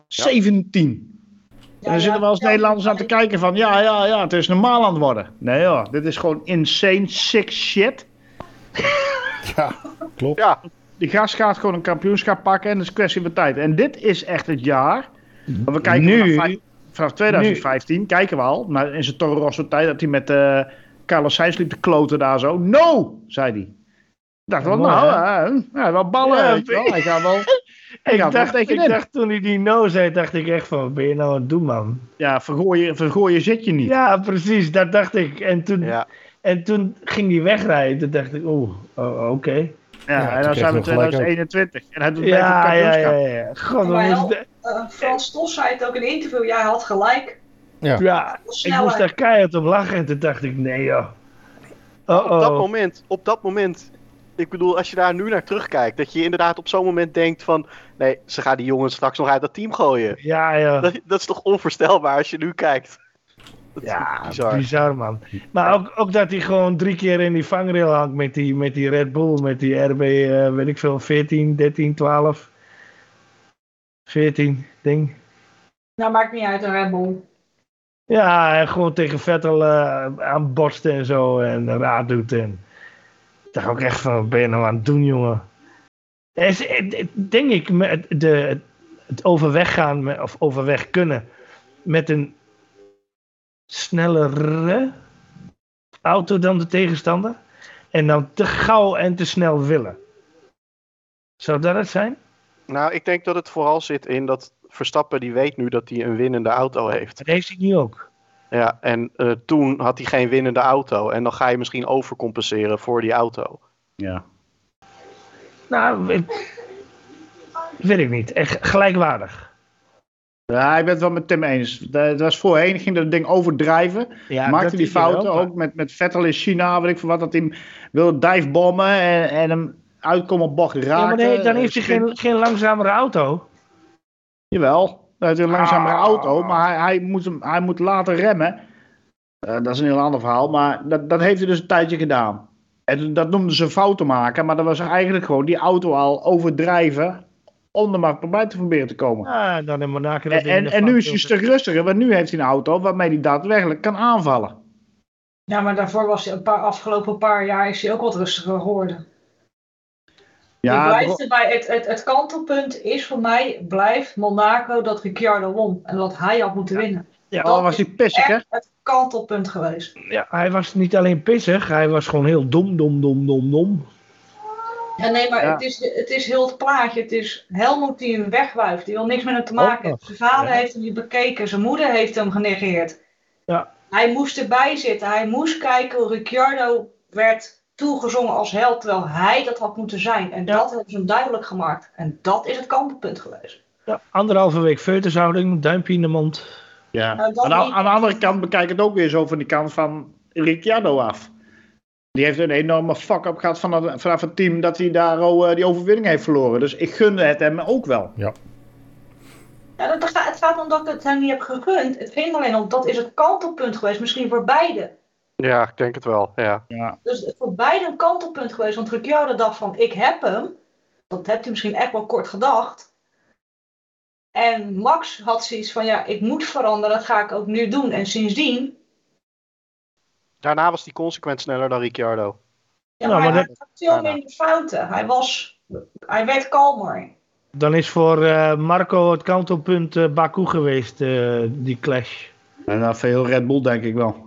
17. En dan zitten we als Nederlanders aan te kijken van... Ja, ja, ja, het is normaal aan het worden. Nee joh, dit is gewoon insane sick shit. Ja, klopt. Ja, Die gast gaat gewoon een kampioenschap pakken en het is een kwestie van tijd. En dit is echt het jaar. Want we kijken Nu- vanaf, vijf- vanaf 2015, kijken we al, naar, in zijn Toro Rosso tijd, dat hij met eh Carlos Sainz liep te kloten daar zo. No, zei hij. Ik dacht wel, Mooi, nou, hè? eh, ja, wel ballen, Ja, je wel. Hij gaat wel, hij Ik gaat dacht, ik dacht toen hij die no zei, dacht ik echt van, wat ben je nou aan het doen, man? Ja, vergooien, vergooien zit je niet. Ja, precies, dat dacht ik. En toen, ja. En toen ging hij wegrijden. Toen dacht ik, oeh, oh, oké. Ja, Ja, en dan zijn we hij nog gelijk 2021 en hij doet Ja, ja, ja, ja. God, Maar wel- moest, Eh, Frans Tos zei het ook in een interview. Jij had gelijk. ja, ik Snelheid. moest daar keihard op lachen. En toen dacht ik, nee joh. Oh, Op dat oh. moment, op dat moment. Ik bedoel, als je daar nu naar terugkijkt, dat je inderdaad op zo'n moment denkt van, nee, ze gaan die jongens straks nog uit dat team gooien. Ja, ja. Dat, dat is toch onvoorstelbaar als je nu kijkt. Ja, bizar. bizar. man. Maar ook, ook dat hij gewoon drie keer in die vangrail hangt met die, met die Red Bull, met die RB, eh, weet ik veel, 14, 13, 12. 14, ding. Nou, maakt niet uit, een Red Bull. Ja, en gewoon tegen Vettel eh aanborsten en zo en raad doet. En ik dacht ook echt van, wat ben je nou aan het doen, jongen? Is, denk ik, met de, het overweg gaan, of overweg kunnen, met een snellere auto dan de tegenstander. En dan te gauw en te snel willen. Zou dat het zijn? Nou, ik denk dat het vooral zit in dat Verstappen die weet nu dat hij een winnende auto heeft. Dat heeft hij nu ook. Ja, en eh, toen had hij geen winnende auto. En dan ga je misschien overcompenseren voor die auto. Ja. Nou, ik- Weet ik niet. Echt gelijkwaardig. Ja, ik ben het wel met Tim eens. Het was voorheen, ging dat ding overdrijven. Ja, maakte dat die fouten, ook met, met Vettel in China, weet ik veel wat, dat hij wilde divebommen en, en hem uitkomen op bocht raken. Ja, maar nee, dan heeft hij geen, geen langzamere auto. Jawel, hij heeft een langzamere Ah. auto, maar hij, hij, moet hem, hij moet laten remmen. Eh, dat is een heel ander verhaal, maar dat, dat heeft hij dus een tijdje gedaan. En dat noemden ze fouten maken, maar dat was eigenlijk gewoon die auto al overdrijven om er maar voorbij te proberen te komen. Ja, dan in Monaco. En, en, en nu is hij een stuk rustiger, want nu heeft hij een auto waarmee hij daadwerkelijk kan aanvallen. Ja, maar daarvoor was hij een paar afgelopen paar jaar is hij ook wat rustiger geworden. Ja, ik blijf erbij, het, het, het kantelpunt is voor mij, blijft Monaco dat Ricciardo won. En dat hij had moeten winnen. Ja, oh, was hij pissig, hè? Het kantelpunt geweest. ja, hij was niet alleen pissig, hij was gewoon heel dom, dom, dom, dom, dom. Ja, nee, maar Ja. Het, is, het is heel het plaatje. Het is Helmoet die hem wegwuift. Die wil niks met hem te maken nog. Zijn vader Ja. heeft hem niet bekeken. Zijn moeder heeft hem genegeerd. Ja. Hij moest erbij zitten. Hij moest kijken hoe Ricciardo werd toegezongen als held. Terwijl hij dat had moeten zijn. En Ja. dat hebben ze hem duidelijk gemaakt. En dat is het kantelpunt geweest. Ja, anderhalve week feutushouding, duimpje in de mond. Ja. Nou, aan, de, niet. aan de andere kant bekijk het ook weer zo van die kant van Ricciardo af. Die heeft een enorme fuck-up gehad van het, vanaf het team dat hij daar oh, eh, die overwinning heeft verloren. Dus ik gunde het hem ook wel. Ja, dat, het gaat- het gaat om dat ik het hem niet heb gegund. Het ging alleen om dat is het kantelpunt geweest. Misschien voor beide. Ja, ik denk het wel. Ja. Ja. Dus het is voor beide een kantelpunt geweest. Want Ricciardo dacht van, ik heb hem. Dat hebt hij misschien echt wel kort gedacht. En Max had zoiets van, ja, ik moet veranderen. Dat ga ik ook nu doen. En sindsdien... Daarna was hij consequent sneller dan Ricciardo. Ja, Nou, maar maar hij had veel daarna. minder fouten. Hij was... Hij werd kalmer. Dan is voor eh, Marco het kantelpunt eh, Baku geweest, eh, die clash. En dat veel Red Bull denk ik wel.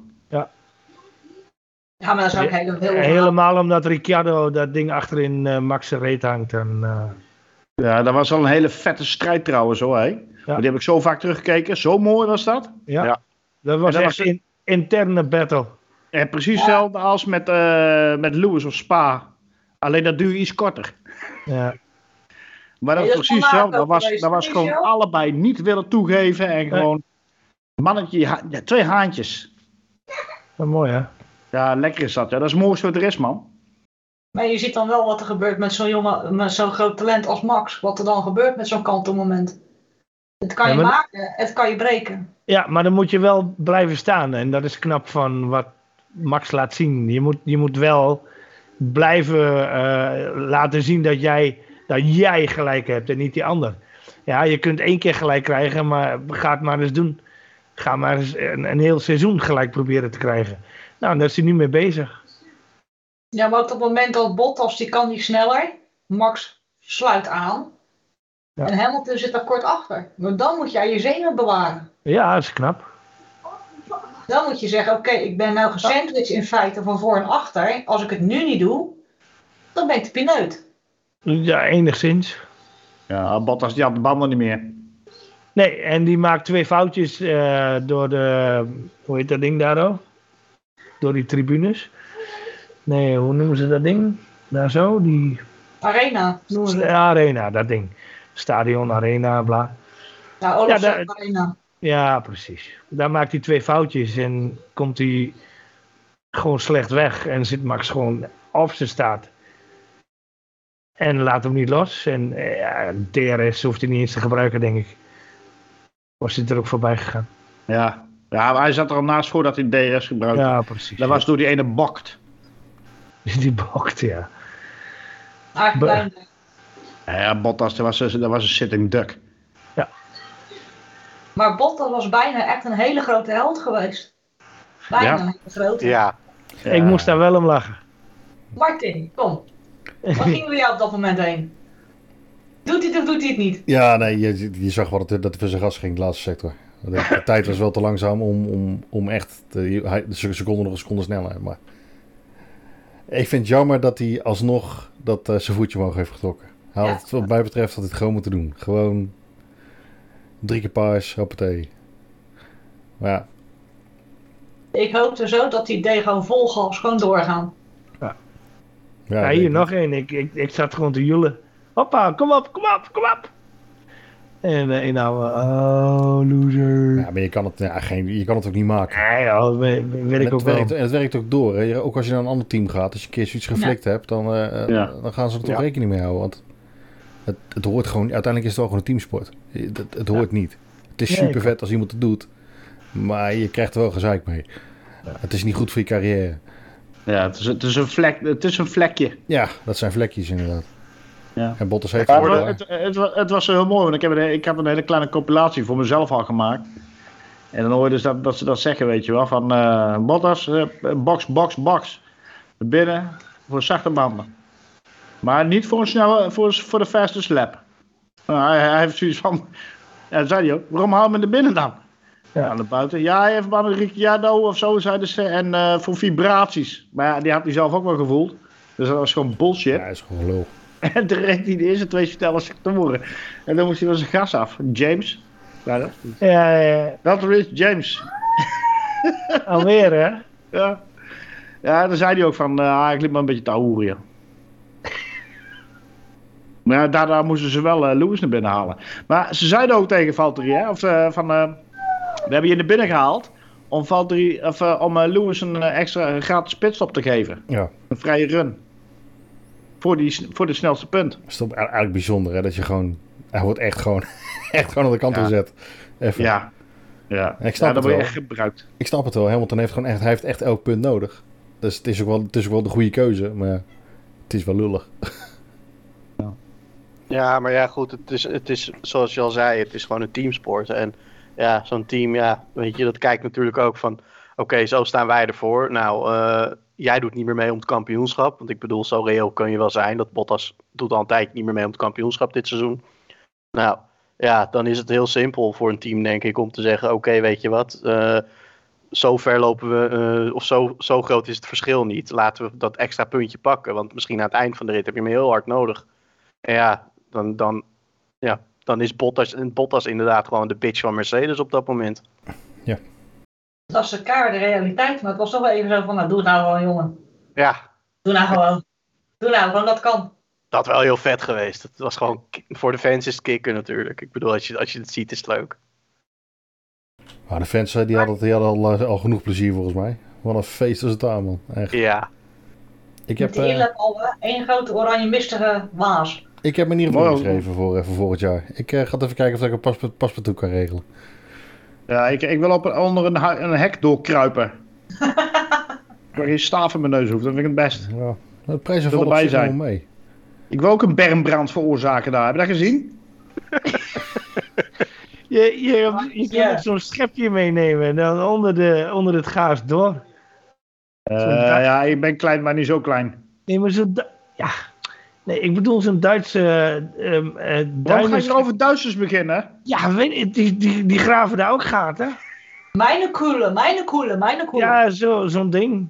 Ja, maar dat is ook heel... heel Helemaal omdat Ricciardo dat ding achterin eh Max reet hangt. En, eh, Ja, dat was al een hele vette strijd trouwens hoor. Hè? Maar Die heb ik zo vaak teruggekeken. Zo mooi was dat. ja. Ja. dat was dat echt was- een interne battle. En precies hetzelfde als met, eh, met Lewis of Spa. Alleen dat duurde iets korter. Ja. Maar dat Nee, was dat is precies hetzelfde. Dat was, dat was gewoon allebei niet willen toegeven. En gewoon mannetje, ha- ja, twee haantjes. Dat is mooi hè. Ja, lekker is dat. Ja, dat is het mooiste wat er is, man. Maar je ziet dan wel wat er gebeurt met zo'n jongen, met zo'n groot talent als Max. Wat er dan gebeurt met zo'n kantelmoment. Het kan Ja, je maar- maken, het kan je breken. Ja, maar dan moet je wel blijven staan. En dat is knap van wat Max laat zien. Je moet, je moet wel blijven eh, laten zien dat jij, dat jij gelijk hebt en niet die ander. Ja, je kunt één keer gelijk krijgen, maar ga het maar eens doen. Ga maar eens een, een heel seizoen gelijk proberen te krijgen. Nou, daar is hij nu mee bezig. Ja, maar op het moment dat Bottas, die kan niet sneller. Max sluit aan. Ja. En Hamilton zit daar kort achter. Maar dan moet jij je zenuwen bewaren. Ja, dat is knap. Dan moet je zeggen, oké, ik ben nou gesandwiched in feite van voor en achter. Als ik het nu niet doe, dan ben ik de pineut. Ja, enigszins. Ja, Bottas die had de banden niet meer. Nee, en die maakt twee foutjes eh, door de. Hoe heet dat ding daar ook? Door die tribunes. Nee, hoe noemen ze dat ding? Daar zo, die. Arena, noemen ze het. Arena, dat ding. Stadion, arena, bla. Ja, Olaf Ja, daar- Arena. Ja, precies. Daar maakt hij twee foutjes en komt hij gewoon slecht weg. En zit Max gewoon op zijn staat. En laat hem niet los. En eh, ja, DRS hoeft hij niet eens te gebruiken, denk ik. Was hij er ook voorbij gegaan? Ja. ja, maar hij zat er al naast voor dat hij DRS gebruikte. Ja, precies. Dat was door die ene bokt. Die bokt, ja. Bijna. Ja, Bottas, dat was, een- dat was een sitting duck. Maar Bottas was bijna echt een hele grote held geweest. Bijna Ja. een hele grote. Ja, Ik moest daar wel om lachen. Martin, kom. Waar gingen we jou op dat moment heen? Doet hij het of doet hij het niet? Ja, nee, je, je zag wat het, dat voor zijn gas ging, de laatste sector. De, de tijd was wel te langzaam om, om, om echt... Te, hij, de seconde nog een seconde sneller. Maar ik vind het jammer dat hij alsnog dat, eh, zijn voetje omhoog heeft getrokken. Hij had, Ja. Wat mij betreft had hij het gewoon moeten doen. Gewoon drie keer paars, hoppatee. Maar ja, Ik hoopte zo dat die deed gewoon vol gas, gewoon doorgaan. ja, Ja, ik hier nog één. Ik, ik, ik zat gewoon te joelen. Hoppa, kom op, kom op, kom op. En eh, nou, oh, loser. Ja, maar je kan het, ja, geen, je kan het ook niet maken. Nee, ja, dat weet ik het, ook wel. werkt, en het werkt ook door. Hè. Ook als je naar een ander team gaat, als je een keer zoiets geflikt hebt, dan, eh, eh, Ja. dan gaan ze er toch Ja. rekening mee houden. Want het, het hoort gewoon, uiteindelijk is het wel gewoon een teamsport. Het, het, hoort niet. Het is super vet als iemand het doet, maar je krijgt er wel gezeik mee. Het is niet goed voor je carrière. Ja, het is, het is, een, vlek, het is een vlekje. Ja, dat zijn vlekjes inderdaad. Ja. En Bottas heeft Maar het het, het, het, wa- het was heel mooi, want ik, heb een, ik had een hele kleine compilatie voor mezelf al gemaakt. En dan hoor je dus dat, dat ze dat zeggen, weet je wel. Van eh Bottas, eh, box, box, box. Binnen voor zachte banden. Maar niet voor, een snelle, voor, voor de fastest lap. Nou, hij, hij heeft zoiets van... Ja, dat zei hij ook. Waarom haal je me naar binnen dan? Ja. Ja, naar buiten. Ja, hij heeft maar een Ricciardo of zo, zeiden ze. En eh, voor vibraties. Maar ja, die had hij zelf ook wel gevoeld. Dus dat was gewoon bullshit. Ja, dat is gewoon lul. En toen reed hij de eerste twee snelle sectoren. En dan moest hij van zijn gas af. James. Ja, dat, Ja, ja, dat is James. ja. alweer hè? Ja. Ja, dan zei hij ook van, eh ik liep maar een beetje te ouwen. Maar ja, daarna moesten ze wel eh, Lewis naar binnen halen. Maar ze zeiden ook tegen Valtteri, hè, of, eh, van, eh, we hebben je naar binnen gehaald om, Valtteri, of, om Lewis een extra gratis pitstop te geven. Ja, Een vrije run. Voor, die, voor de snelste punt. dat is toch eigenlijk bijzonder hè, dat je gewoon, hij wordt echt gewoon, echt gewoon aan de kant Ja. gezet. Even. Ja. Ja, ik snap ja, het dan word je wel. echt gebruikt. Ik snap het wel, Hamilton heeft gewoon echt, hij heeft echt elk punt nodig. Dus het is ook wel, het is ook wel de goede keuze, maar het is wel lullig. Ja, maar ja, goed, het is, het is zoals je al zei, het is gewoon een teamsport. En ja, zo'n team, ja, weet je, dat kijkt natuurlijk ook van, oké, zo staan wij ervoor. Nou, eh, jij doet niet meer mee om het kampioenschap. Want ik bedoel, zo reëel kun je wel zijn. Dat Bottas doet al een tijdje niet meer mee om het kampioenschap dit seizoen. Nou, ja, dan is het heel simpel voor een team, denk ik, om te zeggen, oké, weet je wat, eh, zo ver lopen we, eh, of zo, zo groot is het verschil niet. Laten we dat extra puntje pakken, want misschien aan het eind van de rit heb je hem heel hard nodig. En ja, dan, dan, ja, dan is Bottas, Bottas inderdaad gewoon de bitch van Mercedes op dat moment. Dat is de kaart, de realiteit. Maar het was toch wel even zo van, nou doe het nou gewoon jongen. Ja, Doe nou gewoon. Doe nou, want dat kan. dat wel heel vet geweest. Het was gewoon, voor de fans is het kicken natuurlijk. Ik bedoel, als je, als je het ziet is het leuk. Maar de fans eh, die hadden, die hadden al, eh, al genoeg plezier volgens mij. Wat een feest was het daar man. Echt. Ja, Ik Met heb, die eh, één grote oranje mistige waas. Ik heb me in ieder geval geschreven voor, eh, voor volgend jaar. Ik eh, ga even kijken of ik een paspoort, paspoort kan regelen. Ja, ik, ik wil op een, onder een, een hek doorkruipen. Waar geen staaf in mijn neus hoeft, dat vind ik het best. Ja, de prijzen vallen erbij zijn. mee. Ik wil ook een bermbrand veroorzaken daar. Heb je dat gezien? Je, je, je kan ook zo'n schepje meenemen en dan onder, de, onder het gaas door. Eh, da- ja, ik ben klein, maar niet zo klein. Nee, maar. Du- Ja. Nee, ik bedoel zo'n Duitse... ehm eh Waarom ga je over Duitsers beginnen? Ja, weet je, die, die, die graven daar ook gaten. Mijn koele, mijn koele, mijn koele. Ja, zo, zo'n ding.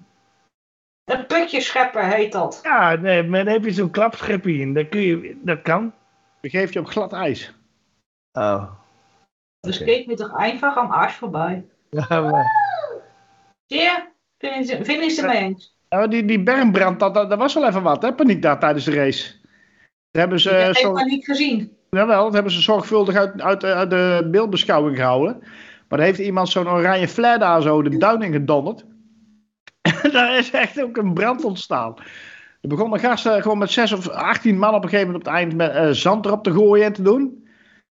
Een putjeschepper heet dat. Ja, nee, maar dan heb je zo'n klapschepje in. Dat, kun je, dat kan. Begeef je op glad ijs. Oh. Dus keek me toch einfach am Arsch voorbij. Ja, maar... Zie je? Vinden ze vinden ze mee eens? Ja, maar die, die bermbrand, dat, dat, dat was wel even wat, hè? Paniek daar tijdens de race. Daar hebben ze, ik heb maar niet gezien. jawel, dat hebben ze zorgvuldig uit, uit, uit de beeldbeschouwing gehouden. Maar daar heeft iemand zo'n oranje flare daar zo de duin in gedonderd. En daar is echt ook een brand ontstaan. Er begonnen gasten gewoon met 6 of 18 man op een gegeven moment op het eind met eh, zand erop te gooien en te doen.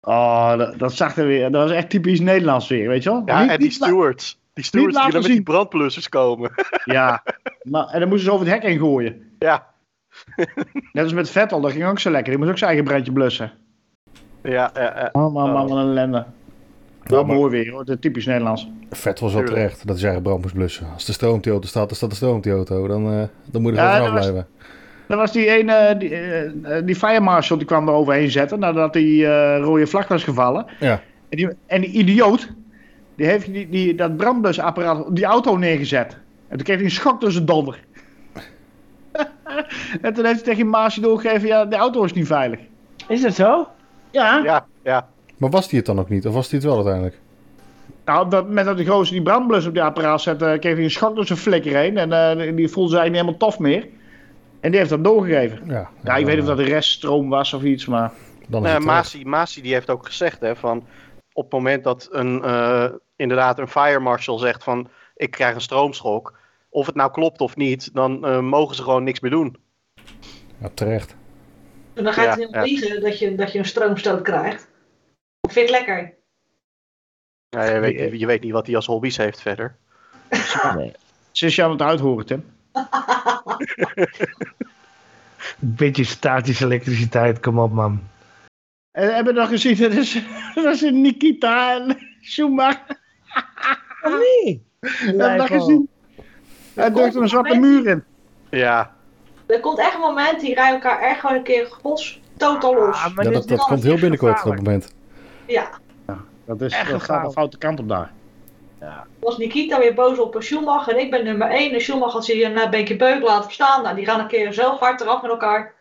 Oh, dat, dat zag er weer. Dat was echt typisch Nederlands weer, weet je wel? ja Niet- en die stewards. Die stewards die willen met die zien. brandblussers komen. Ja, maar, en dan moesten ze over het hek heen gooien. ja, Net als met Vettel, dat ging ook zo lekker. Die moest ook zijn eigen brandje blussen. ja, ja, ja. Oh man, man, wat een ellende. Wel mooi weer hoor, dat is typisch Nederlands. Vet was wel terecht dat hij zijn eigen brand moest blussen. Als de stroom op die auto staat, dan staat de stroom op die auto. Dan, eh, dan moet je er Ja, vanaf blijven. Dat was die ene, die, eh, eh, die fire marshal die kwam er overheen zetten nadat die eh, rode vlag was gevallen. Ja. En die, en die idioot, die heeft die, die, dat brandblusapparaat op die auto neergezet. En toen kreeg hij een schok tussen donder. en toen heeft hij tegen die Maasje doorgegeven, ja, de auto is niet veilig. Is dat zo? Ja. Ja, ja. Maar was hij het dan ook niet? Of was hij het wel uiteindelijk? Nou, dat, met dat die gozer die brandblus op die apparaat zette, kreeg hij een schok door zijn flikker heen. En eh, die voelde zich eigenlijk niet helemaal tof meer. En die heeft dat doorgegeven. Ja, Ja, ik weet niet of dat de reststroom was of iets, maar... Dan is Nee. Masi, Masi die heeft ook gezegd hè, van op het moment dat een, eh, inderdaad een fire marshal zegt van ik krijg een stroomschok, of het nou klopt of niet, dan eh, mogen ze gewoon niks meer doen. Ja, terecht. En dan gaat Ja, het ja. vliegen dat je, dat je een stroomstoot krijgt. Ik vind het lekker. Ja, je, weet, je weet niet wat hij als hobby's heeft verder. Ze is je aan het uithoren, Tim. Een beetje statische elektriciteit, kom op man. En hebben we nog gezien, dat is, dat is Nikita en Schumacher. Nee. Hebben we dat gezien? Hij drukt er een zwarte muur in. Ja, Er komt echt een moment, die rijden elkaar echt gewoon een keer gos totaal los. Ah, maar Ja, dat, dat komt heel binnenkort op het moment. Ja, Dat, is, Echt dat gaat de foute kant op daar. was Nikita weer boos op Schumacher en ik ben nummer 1. En Schumacher had ze na een beetje beuk laten staan. Nou, die gaan een keer zo hard eraf met elkaar.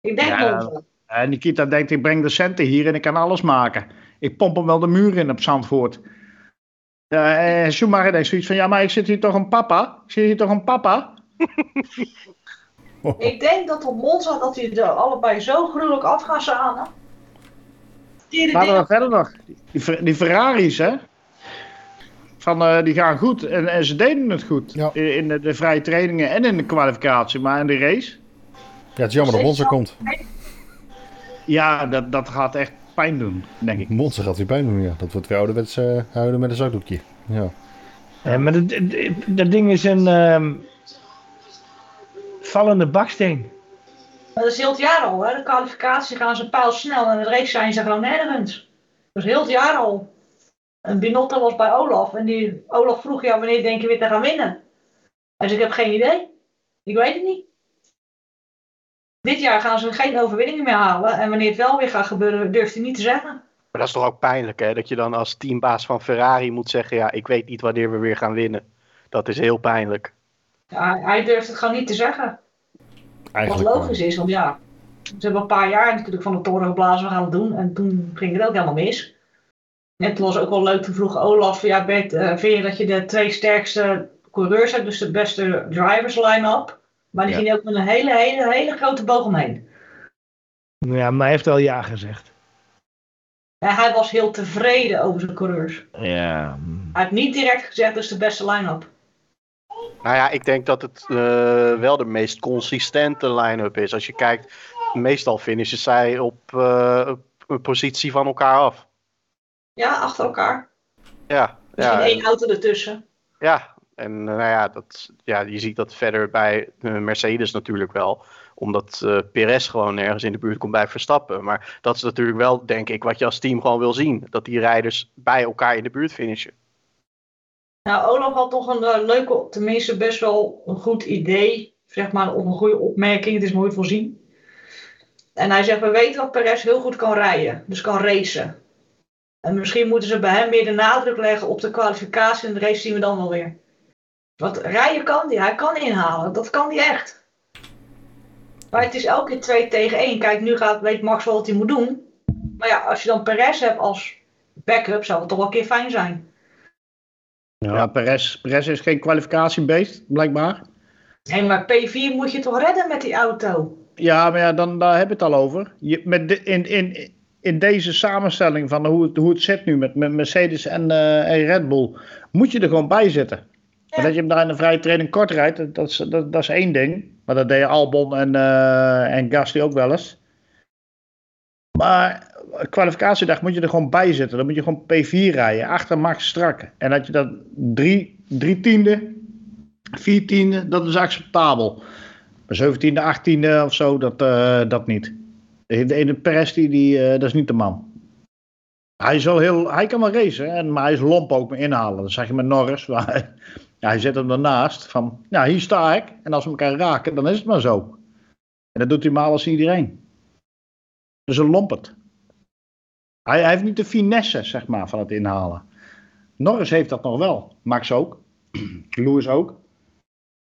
Ik denk Ja. Monza. En Nikita denkt, ik breng de centen hier en ik kan alles maken. Ik pomp hem wel de muur in op Zandvoort. Ja, en Schumacher denkt zoiets van, ja, maar ik zit hier toch een papa? Ik zit hier toch een papa? Ik denk dat op Monza dat die er allebei zo gruwelijk af gaan samen. Die Maar dan verder nog. Die, die Ferraris, hè? Van, eh, die gaan goed en, en ze deden het goed. Ja. In, in de, de vrije trainingen en in de kwalificatie. Maar in de race, Ja, het is jammer dat Monza komt. ja, dat, dat gaat echt pijn doen, denk ik. Monza gaat weer pijn doen, ja. Dat wordt weer ouderwets eh houden met een zakdoekje. Ja. Ja, maar dat, ding is een ehm, vallende baksteen. Dat is heel het jaar al, hè. De kwalificatie gaan ze pijlsnel en de race zijn ze gewoon nergens. Dat is heel het jaar al. En Binotto was bij Olaf en die Olaf vroeg, ja, wanneer denk je weer te gaan winnen? Hij zei, ik heb geen idee. Ik weet het niet. Dit jaar gaan ze geen overwinningen meer halen en wanneer het wel weer gaat gebeuren, durft hij niet te zeggen. maar dat is toch ook pijnlijk hè, dat je dan als teambaas van Ferrari moet zeggen, ja, ik weet niet wanneer we weer gaan winnen. Dat is heel pijnlijk. Ja, hij- durft het gewoon niet te zeggen. Wat Eigenlijk wel. logisch is, want ja, ze hebben een paar jaar natuurlijk van de toren geblazen, we gaan het doen. En toen ging het ook helemaal mis. En toen was ook wel leuk, toen vroeg Olaf, ja Bert, eh, vind je dat je de twee sterkste coureurs hebt, dus de beste drivers line-up? Maar die Ja. ging ook met een hele, hele, hele grote boog omheen. Ja, maar hij heeft wel ja gezegd. En hij was heel tevreden over zijn coureurs. Ja. Hij heeft niet direct gezegd, dat is de beste line-up. Nou ja, ik denk dat het eh, wel de meest consistente line-up is. Als je kijkt, meestal finishen zij op eh, een positie van elkaar af. Ja, achter elkaar. Ja, Misschien ja, één auto ertussen. ja. En eh, nou ja, dat, ja, je ziet dat verder bij eh, Mercedes natuurlijk wel. Omdat eh Perez gewoon nergens in de buurt komt bij Verstappen. Maar dat is natuurlijk wel, denk ik, wat je als team gewoon wil zien. Dat die rijders bij elkaar in de buurt finishen. Nou, Olaf had toch een leuke, tenminste best wel een goed idee, zeg maar, of een goede opmerking, het is nooit voorzien. En hij zegt, we weten dat Perez heel goed kan rijden, dus kan racen. En misschien moeten ze bij hem meer de nadruk leggen op de kwalificatie en de race zien we dan wel weer. Want rijden kan hij, hij kan inhalen, dat kan hij echt. Maar het is elke keer 2 tegen 1. Kijk, nu gaat, weet Max wel wat hij moet doen. Maar ja, als je dan Perez hebt als backup, zou het toch wel een keer fijn zijn. Ja, Perez, Perez is geen kwalificatiebeest, blijkbaar. Hé, maar P4 moet je toch redden met die auto? Ja, maar ja, dan, daar heb je het al over. Je, met de, in, in, in deze samenstelling van hoe het, hoe het zit nu met, met Mercedes en, eh, en Red Bull, moet je er gewoon bij zitten. Dat je hem daar in de vrije training kort rijdt, dat, dat, is, dat, dat één ding. Maar dat deden Albon en, eh en ook wel eens. Maar kwalificatiedag moet je er gewoon bij zitten. Dan moet je gewoon P4 rijden, achter Max strak. En dat je dan drie, drie tiende, vier tiende, dat is acceptabel. Maar 17e, 18e of zo, dat, eh, dat niet. De, de Perez, die, eh, dat is niet de man. Hij, is wel heel, hij kan wel racen, en, maar hij is lomp ook met inhalen. Dat zag je met Norris. ja, hij zet hem ernaast van, ja, hier sta ik. En als we elkaar raken, dan is het maar zo. En dat doet hij maar als iedereen. Dus een lompert. Hij, hij heeft niet de finesse, zeg maar, van het inhalen. Norris heeft dat nog wel. Max ook. Lewis ook.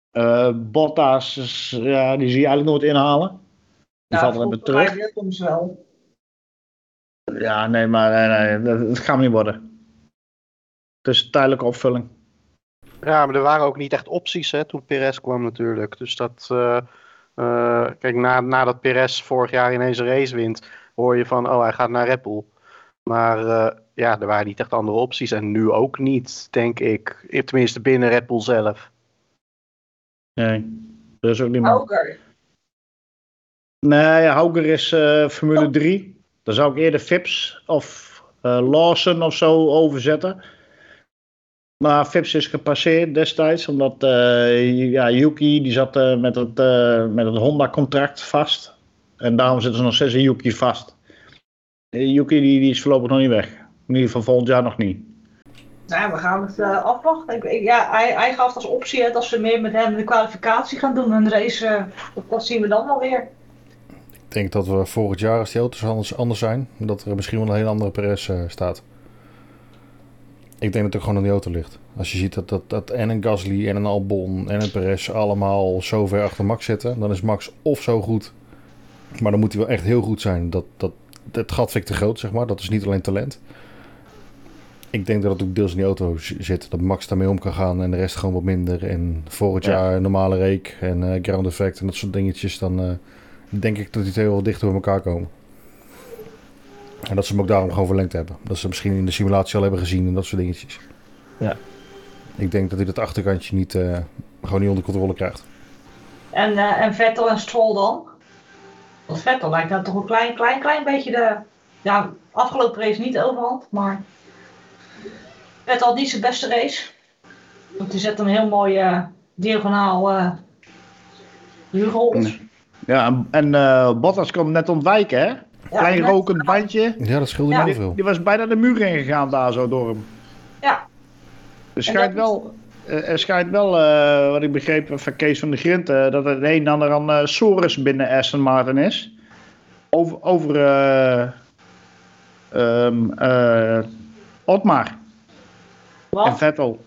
Eh, Bottas, ja, die zie je eigenlijk nooit inhalen. Die valt alleen maar terug. Wel. Ja, nee, maar nee, nee, dat, dat gaat niet worden. Het is een tijdelijke opvulling. Ja, maar er waren ook niet echt opties hè, toen Perez kwam natuurlijk. Dus dat, eh, eh, kijk, na, nadat Perez vorig jaar ineens een race wint, hoor je van, oh, hij gaat naar Red Bull. Maar eh, ja, er waren niet echt andere opties. En nu ook niet, denk ik. Tenminste, binnen Red Bull zelf. Nee, dat is ook niet meer. Nee, Hauger is eh, Formule 3. Dan zou ik eerder Fips of eh Lawson of zo overzetten. Maar Fips is gepasseerd destijds, omdat eh, ja, Yuki die zat eh, met het, eh, met het Honda-contract vast. En daarom zitten ze nog steeds in Yuki vast. Eh, Yuki die, die is voorlopig nog niet weg. In ieder geval volgend jaar nog niet. Nou, we gaan het eh, afwachten. Ik, ik- ja, hij, hij gaf als optie hè, dat ze meer met hem de kwalificatie gaan doen. Een race, dat, dat zien we dan wel weer. Ik denk dat we volgend jaar, als die auto's anders, anders zijn, dat er misschien wel een hele andere Perez eh, staat. Ik denk dat het ook gewoon aan die auto ligt. Als je ziet dat, dat, dat en een Gasly en een Albon en een Perez allemaal zo ver achter Max zitten, dan is Max of zo goed. Maar dan moet hij wel echt heel goed zijn. Dat, dat, het gat vind ik te groot, zeg maar. Dat is niet alleen talent. Ik denk dat het ook deels in die auto zit. Dat Max daarmee om kan gaan en de rest gewoon wat minder. En Ja. jaar normale reek en eh, ground effect en dat soort dingetjes. Dan eh, denk ik dat die twee wel dichter bij elkaar komen. En dat ze hem ook daarom gewoon verlengd hebben. Dat ze misschien in de simulatie al hebben gezien en dat soort dingetjes. Ja. Ik denk dat hij dat achterkantje niet, eh, gewoon niet onder controle krijgt. En, eh, en Vettel en Stroll dan? Want Vettel lijkt nou toch een klein, klein, klein beetje de... Ja, afgelopen race niet overhand, maar... Vettel had niet zijn beste race. Want die zet een heel mooi eh, diagonaal uh. Ja, en, en eh, Bottas kon hem net ontwijken, hè? Klein rokend bandje. Ja, dat scheelde Ja. heel Die, veel. die was bijna de muur ingegaan daar zo door hem. Ja. Er schijnt wel, eh, er schijnt wel eh, wat ik begreep van Kees van de Grint, eh, dat het een en ander aan eh Soros binnen Aston Martin is. Over, over eh ehm, eh, Otmar en Vettel.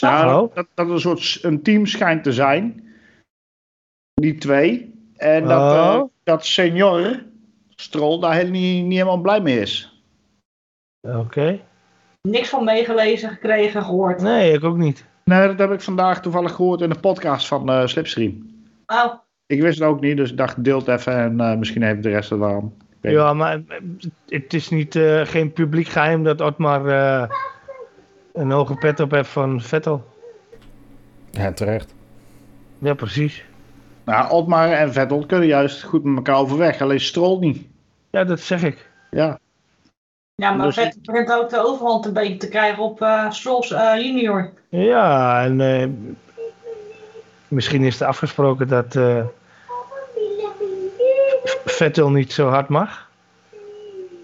Oh. dat, dat een soort een team schijnt te zijn. Die twee. En dat, Oh. dat senior Stroll daar heel niet, niet helemaal blij mee is. Oké. niks van meegelezen, gekregen, gehoord. Nee, ik ook niet. Nee, dat heb ik vandaag toevallig gehoord in de podcast van eh, Slipstream. Nou, Ik wist het ook niet, dus ik dacht deel het even en eh, misschien heeft de rest het weet Ja, maar eh, het is niet, eh, geen publiek geheim dat Otmar eh, een hoge pet op heeft van Vettel. Ja, terecht. Ja, precies. Nou, Otmar en Vettel kunnen juist goed met elkaar overweg, alleen Stroll niet. Ja, dat zeg ik. Ja, ja, maar Dus- Vettel begint ook de overhand een beetje te krijgen op eh Strolls eh, junior. Ja, en eh, misschien is er afgesproken dat eh, Vettel niet zo hard mag.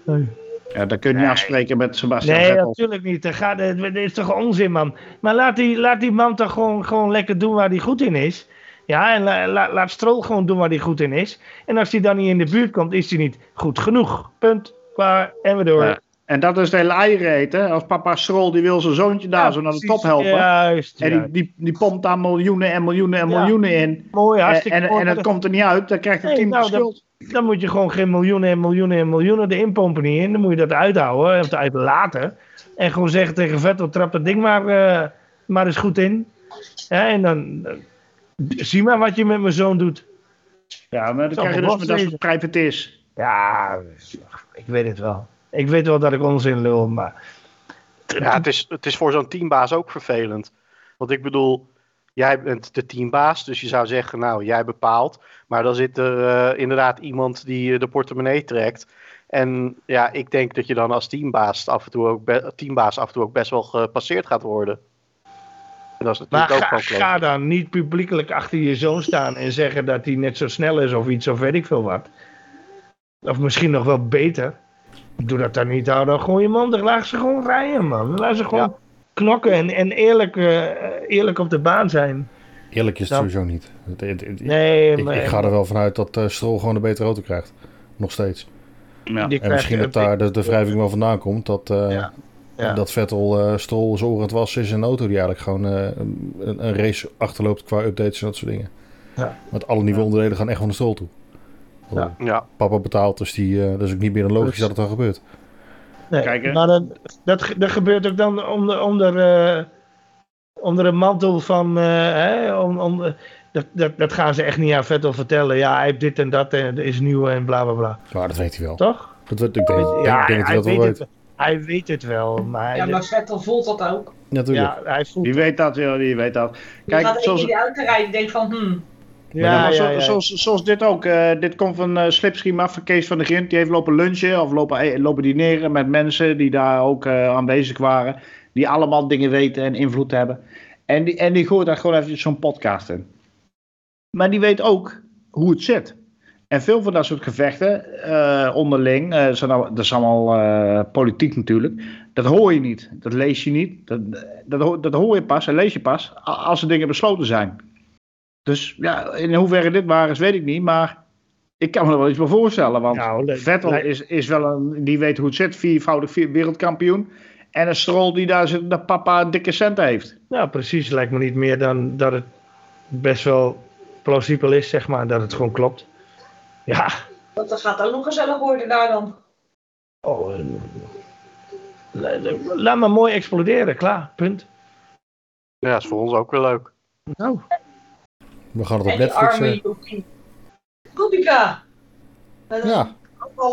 Nee. ja dat kun je niet Nee. afspreken met Sebastian Nee, Vettel. natuurlijk niet. Dat, gaat, dat is toch onzin, man. Maar laat die, laat die man toch gewoon, gewoon lekker doen waar hij goed in is. Ja, en la- la- laat Stroll gewoon doen waar hij goed in is. En als hij dan niet in de buurt komt, is hij niet goed genoeg. Punt. Klaar. En we door. Ja. En dat is de hele eierreet, hè. Als papa Stroll, die wil zijn zoontje daar Ja, zo naar de top helpen. Juist. En die, die, die pompt daar miljoenen en miljoenen en Ja. miljoenen in. Mooi, En, hartstikke en, mooi. en het komt er niet uit, dan krijgt het Nee, team de nou, schuld. Dan moet je gewoon geen miljoenen en miljoenen en miljoenen erin pompen niet in. Dan moet je dat uithouden of uitlaten. En gewoon zeggen tegen Vettel, trap dat ding maar, eh, maar eens goed in. Ja, en dan eh, zie maar wat je met mijn zoon doet. Ja, maar dan krijg je dus met dat soort privateers. Ja, ik weet het wel. Ik weet wel dat ik onzin lul, maar... Ja, het is, het is voor zo'n teambaas ook vervelend. Want ik bedoel, jij bent de teambaas, dus je zou zeggen, nou, jij bepaalt. Maar dan zit er eh, inderdaad iemand die eh, de portemonnee trekt. En ja, ik denk dat je dan als teambaas af en toe ook, be- teambaas af en toe ook best wel gepasseerd gaat worden. En dat is Maar natuurlijk ook ga, gewoon ga dan niet publiekelijk achter je zoon staan en zeggen dat hij net zo snel is of iets of weet ik veel wat. Of misschien nog wel beter. Doe dat dan niet, hou dan gewoon je mond. Laat ze gewoon rijden, man. Laat ze gewoon Ja. knokken en, en eerlijk, eh, eerlijk op de baan zijn. Eerlijk is het Dan- sowieso niet. Het- het- het- Nee, ik, maar... ik ga er wel vanuit dat eh Stroll gewoon een betere auto krijgt. Nog steeds. Ja. En misschien dat daar de, de wrijving wel vandaan komt. Dat, eh, Ja. Ja. dat Vettel eh Stroll zorgend was is een auto die eigenlijk gewoon eh, een, een race achterloopt qua updates en dat soort dingen. Ja. Want alle nieuwe onderdelen gaan echt van de Stroll toe. Ja. Ja, Papa betaalt, dus die, eh, dat is ook niet meer dan logisch Dus- dat het dan gebeurt. Nee, Kijk, maar dat, dat, ge- dat gebeurt ook dan onder, onder, eh, onder een mantel van. eh, hè, om, om, dat, dat, dat gaan ze echt niet aan Vettel vertellen. Ja, hij heeft dit en dat en er is nieuw en bla bla bla. Maar dat weet hij wel. Toch? Dat, weet- ik denk, ik denk, ja, ik denk dat hij hij, dat wel weet weet. het, hij weet het wel. Maar, Ja, maar Vettel voelt dat ook. Natuurlijk. ja, hij voelt Die weet dat, ja, die weet dat. Kijk, gaat één zoals, keer die auto rijden. Die denkt van, hmm, Ja, Ja, maar zo- ja, ja. Zoals, zoals dit ook. eh, dit komt van eh Slipstream af van Kees van der Grint. Die heeft lopen lunchen of lopen, eh, lopen dineren met mensen die daar ook eh, aanwezig waren. Die allemaal dingen weten en invloed hebben. En die, en die gooit daar gewoon even zo'n podcast in. Maar die weet ook hoe het zit. En veel van dat soort gevechten eh, onderling, eh, zijn al- dat is allemaal eh, politiek natuurlijk. Dat hoor je niet. Dat lees je niet. Dat, dat, ho- dat hoor je pas en lees je pas als er dingen besloten zijn. Dus ja, in hoeverre dit waar is, weet ik niet. Maar ik kan me er wel iets bij voorstellen. Want Nou, Vettel is, is wel een, die weet hoe het zit. Viervoudig vier, wereldkampioen. En een Stroll die daar zit, dat papa een dikke cent heeft. Nou, precies. Lijkt me niet meer dan dat het best wel plausibel is, zeg maar. Dat het gewoon klopt. Ja. dat dat gaat ook nog gezellig worden daar dan. Oh, eh, la- la- laat maar mooi exploderen. Klaar. Punt. Ja, is voor ons ook weer leuk. Nou. We gaan het op Netflix. arme eh. Kubica. Ja,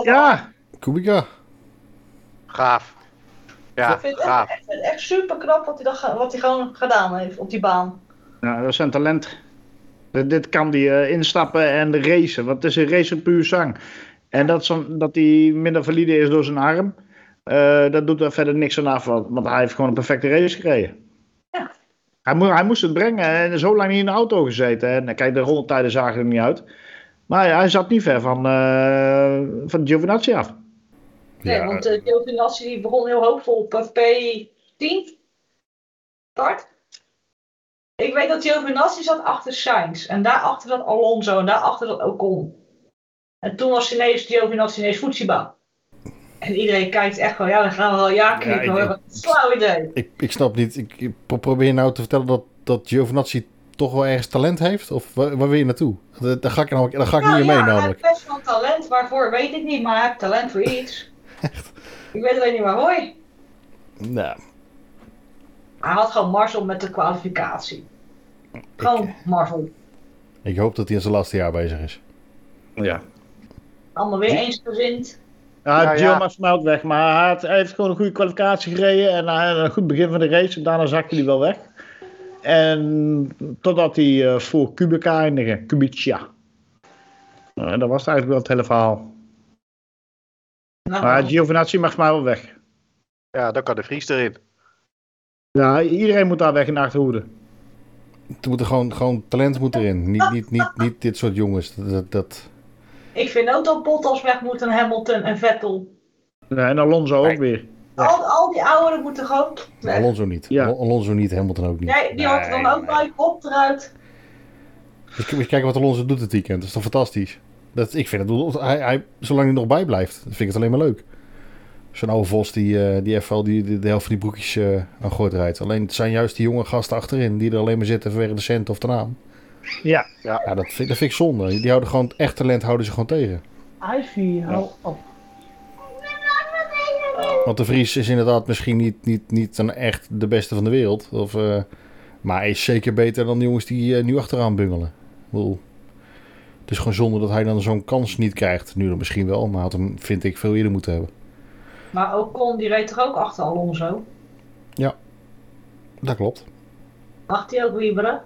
Ja, Kubica. Gaaf. Ja, Ik vind het gaaf. echt, het echt super knap wat hij, dat, wat hij gewoon gedaan heeft op die baan. nou, dat is een talent. Dit, dit kan die eh, instappen en racen. Want het is een racer puur zang. En dat, zo'n- dat hij minder valide is door zijn arm. eh, dat doet er verder niks aan af. Want, hij heeft gewoon een perfecte race gereden. Ja. Hij, moest, hij moest het brengen en zo lang niet in de auto gezeten. En kijk, de rondetijden zagen er niet uit. Maar hij zat niet ver van, eh van Giovinazzi af. Nee, Ja, want de Giovinazzi begon heel hoopvol op eh, P10. Start. Ik weet dat Giovinazzi zat achter Sainz. En daarachter zat Alonso. En daarachter zat Ocon. En toen was ineens Giovinazzi ineens Futsiba. En iedereen kijkt echt van, ja, dan gaan we wel ja hoor. Wat een flauw idee. ik, ik snap niet. Ik, ik pro- probeer nou te vertellen dat, dat Giovinazzi toch wel ergens talent heeft? Of waar, waar wil je naartoe? Daar ga ik, namelijk, daar ga ik Nou niet in mee ja, hij namelijk. heeft best wel talent. Waarvoor weet ik niet, maar hij heeft talent voor iets. Ik weet alleen niet waarvoor. Nou, Hij had gewoon Marcel met de kwalificatie. Gewoon Marcel. ik hoop dat hij in zijn laatste jaar bezig is. Ja. Allemaal weer eensgezind. Ja, Ja, Gio ja. maar smelt weg. Maar hij, had- hij heeft gewoon een goede kwalificatie gereden. En hij had een goed begin van de race. En daarna zakte hij wel weg. En totdat hij eh, voor Kubica eindigde. Kubica. En dat was eigenlijk wel het hele verhaal. Nou, Maar Giovinazzi mag maar wel weg. Ja, dan kan de Vries erin. Ja, iedereen moet daar weg in de achterhoede. Er moet er gewoon, gewoon talent moet erin. Niet, niet, niet, niet dit soort jongens. Dat, dat, Ik vind ook dat Bottas weg moet en Hamilton en Vettel. Ja, en Alonso ook weer. Al, al die ouderen moeten gewoon weg. Alonso niet. Ja. Alonso niet, Hamilton ook niet. Nee, die hoort er dan Nee, ook nee. bij. Kop eruit. Dus moet je kijken wat Alonso doet dit weekend. Dat is toch fantastisch? Dat, ik vind het, hij, hij, zolang hij nog bij blijft, vind ik het alleen maar leuk. Zo'n oude Vos die, eh, die even al die, die- de helft van die broekjes eh aan gooit rijdt. Alleen het zijn juist die jonge gasten achterin die er alleen maar zitten vanwege de cent of de naam. Ja. Ja, dat vind, dat vind ik zonde. Die houden gewoon, echt talent houden ze gewoon tegen. Ivy, hou op. Want de Vries is inderdaad misschien niet, niet, niet een echt de beste van de wereld. Of, eh, maar hij is zeker beter dan de jongens die eh, nu achteraan bungelen. Het is gewoon zonde dat hij dan zo'n kans niet krijgt. Nu dan misschien wel, maar had hem, vind ik, veel eerder moeten hebben. Maar Ocon die reed toch ook achter Alonso? Dat klopt. Mag hij ook wieberen?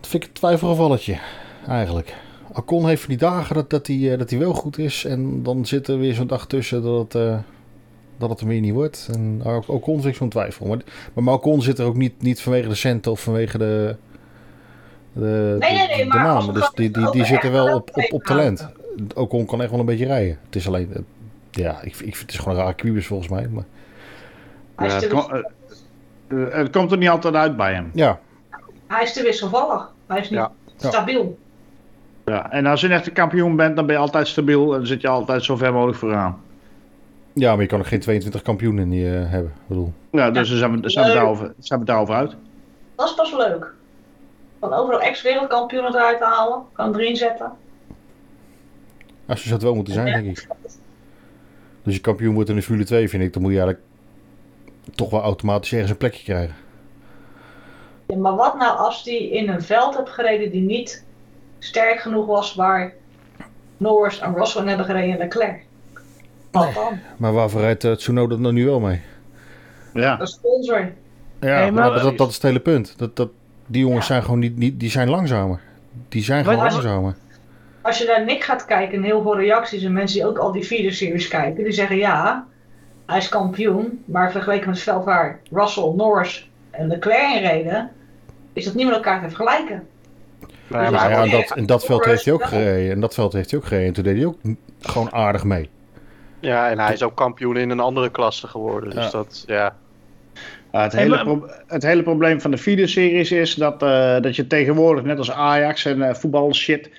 Dat vind ik een twijfelgevalletje, eigenlijk. Ocon heeft van die dagen dat, dat, hij, eh, dat hij wel goed is. En dan zit er weer zo'n dag tussen dat het, eh, dat het er weer niet wordt. En Ocon vind ik zo'n twijfel. Maar, maar, Ocon zit er ook niet, niet vanwege de centen of vanwege de, de, Nee, nee, nee, de, we Dus die, die, die zitten wel op, op, op talent. Ocon kan echt wel een beetje rijden. Het is alleen... ja, ik, ik vind het is gewoon een rare kubus volgens mij. Maar, Ja, het, kom- eh, het komt er niet altijd uit bij hem. ja, hij is te wisselvallig. Hij is niet Ja. stabiel. Ja, en als je een echte kampioen bent, dan ben je altijd stabiel. En dan zit je altijd zo ver mogelijk vooraan. ja, maar je kan ook geen 22 kampioenen die, eh, hebben. Bedoel, Ja, dus daar zijn we, zijn we, daarover, daar zijn we daarover uit. Dat is pas leuk. Van overal ex-wereldkampioenen eruit halen. Kan erin zetten. Als je zou het wel moeten zijn, denk ik. Dus je kampioen wordt in de Formule 2, vind ik, dan moet je eigenlijk toch wel automatisch ergens een plekje krijgen. Ja, maar wat nou als die in een veld hebt gereden die niet sterk genoeg was waar Norris en Russell hebben gereden en Leclerc? Wat dan? Maar waarvoor rijdt uh, Tsunoda er nu wel mee? Ja. Een sponsor. Ja, maar maar- dat, dat is het hele punt. Dat, dat, die jongens Ja. zijn gewoon niet, niet, die zijn langzamer. Die zijn gewoon Maar- langzamer. Als je naar Nick gaat kijken en heel veel reacties en mensen die ook al die vierde series kijken, die zeggen ja, hij is kampioen, maar vergeleken met het veld waar Russell, Norris en Leclerc in reden, is dat niet met elkaar te vergelijken. Maar, Ja, Ja, maar ja, en dat, in dat veld heeft hij ook gereden. En dat veld heeft hij ook gereden. En toen deed hij ook gewoon aardig mee. ja, en hij is ook kampioen in een andere klasse geworden. Dus Ja. dat, ja. Het, hele pro- het hele probleem van de videoseries is dat, eh, dat je tegenwoordig, net als Ajax en eh voetbal shit,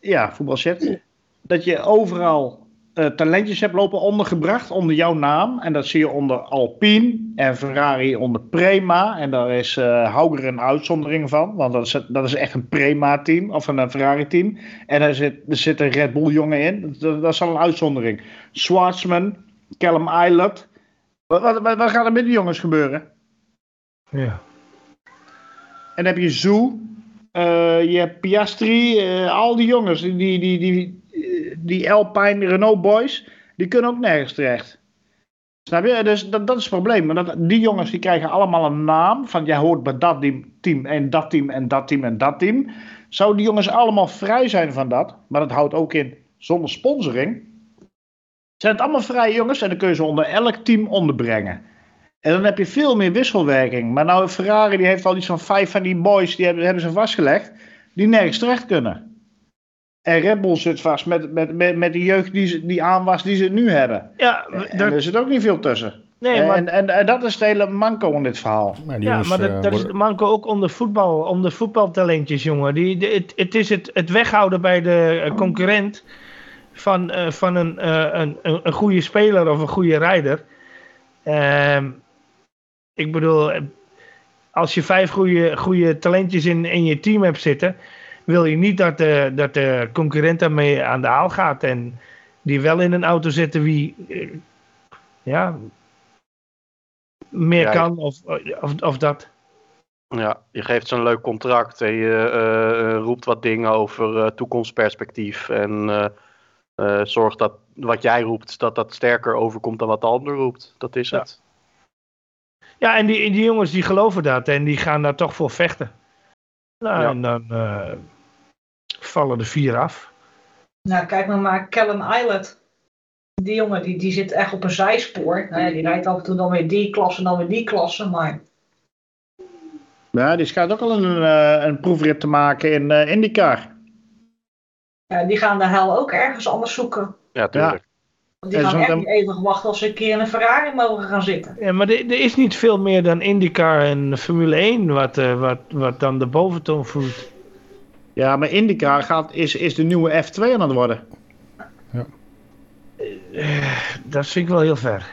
ja, voetbal shit, dat je overal eh, talentjes hebt lopen ondergebracht onder jouw naam. En dat zie je onder Alpine en Ferrari onder Prema. En daar is eh Hauger een uitzondering van, want dat is, dat is echt een Prema-team of een, eh, Ferrari-team. En er zit, er zit een Red Bull-jongen in, dat, dat is al een uitzondering. Schwartzman, Callum Eilert. Wat, wat, wat, wat gaat er met die jongens gebeuren? Ja. En dan heb je Zoo, eh, je hebt Piastri, eh, al die jongens, die, die, die, die, Alpine Renault boys, die kunnen ook nergens terecht. Dus dat, dat is het probleem. Dat, die jongens die krijgen allemaal een naam van jij hoort bij dat team- en dat team en dat team en dat team. Zouden die jongens allemaal vrij zijn van dat, maar dat houdt ook in zonder sponsoring. Zijn het allemaal vrije jongens en dan kun je ze onder elk team onderbrengen. En dan heb je veel meer wisselwerking. Maar nou, Ferrari die heeft al iets van vijf van die boys, die hebben, hebben ze vastgelegd, die nergens terecht kunnen. En Red Bull zit vast met, met, met, met de jeugd die, ze- die aan was die ze nu hebben. Ja, En dat- er zit ook niet veel tussen. nee, maar, en, en, en dat is het hele manco in dit verhaal. Maar ja, jongens, maar dat, eh, dat is de manco ook om de, voetbal, om de voetbaltalentjes, jongen. Die, de- het, het is het, het weghouden bij de eh, concurrent van, eh, van een, eh, een, een, een goede speler of een goede rijder. Ehm, ik bedoel, eh, als je vijf goede, goede talentjes in, in je team hebt zitten, wil je niet dat de, dat de concurrent daarmee aan de haal gaat. En die wel in een auto zitten wie eh, ja, meer Ja, kan of, of, of dat. Ja, je geeft ze een leuk contract en je eh, roept wat dingen over toekomstperspectief. En zorgt dat wat jij roept, dat dat sterker overkomt dan wat de ander roept. Dat is Ja. het. Ja, en die, die jongens die geloven dat en die gaan daar toch voor vechten. Nou, Ja. en dan eh, vallen de vier af. Nou, kijk maar maar Callum Eilert. Die jongen die, die zit echt op een zijspoor. Nou die rijdt af en toe dan weer die klasse en dan weer die klasse. Maar Ja, die schijnt ook al een, eh, een proefrit te maken in eh IndyCar. ja, die gaan de hel ook ergens anders zoeken. Ja, tuurlijk. Want die En gaan echt dan- niet eeuwig wachten als ze een keer in een Ferrari mogen gaan zitten. Ja, maar er is niet veel meer dan IndyCar en Formule 1 wat, eh, wat, wat dan de boventoon voert. Ja, maar IndyCar gaat, is, is de nieuwe F2 aan het worden. Dat vind ik wel heel ver.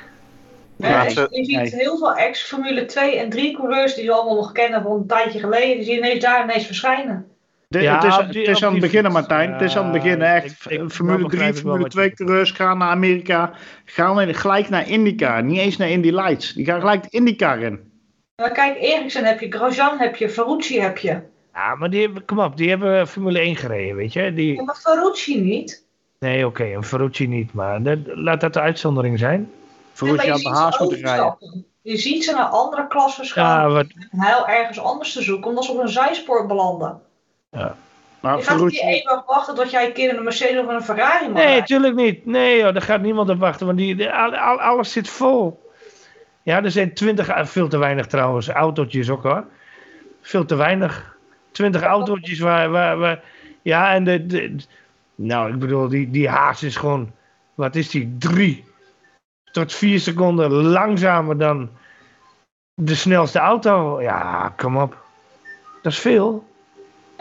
Ja, Ja, je- ze- je ziet nee. heel veel ex-Formule 2 en 3 coureurs die we allemaal nog kennen van een tijdje geleden. Die ineens daar ineens verschijnen. De- Ja, het is, die- het is aan het beginnen, fiets. Martijn. het is aan het Ja, beginnen. Echt. ik- ik- nou Formule begrijp 3, ik wel Formule wat je 2 bedoelt. coureurs gaan naar Amerika. Gaan in- gelijk naar IndyCar. Niet eens naar Indy Lights. Die gaan gelijk IndyCar in. Maar kijk, Eriksen heb je, Grosjean heb je, Ferrucci heb je. Ja, maar die hebben, kom op, die hebben Formule 1 gereden, weet je. Die, Ja, maar Ferrucci niet. nee, oké, een Ferrucci niet, maar dat, laat dat de uitzondering zijn. Maar aan de haas moeten rijden. Je ziet ze naar andere klasses gaan. Ja, wat, en heel ergens anders te zoeken, omdat ze op een zijspoor belanden. Maar Je gaat niet even wachten tot jij een keer een Mercedes of een Ferrari mag Nee, rijden. tuurlijk niet. Nee, joh, daar gaat niemand op wachten, want die, al- al- alles zit vol. Ja, er zijn twintig, eh, veel te weinig trouwens, autootjes ook hoor. Veel te weinig. Twintig autootjes waar, waar, waar ja, en de, de- nou, ik bedoel, die, die haas is gewoon, wat is die, drie tot vier seconden langzamer dan de snelste auto. Ja, kom op. Dat is veel.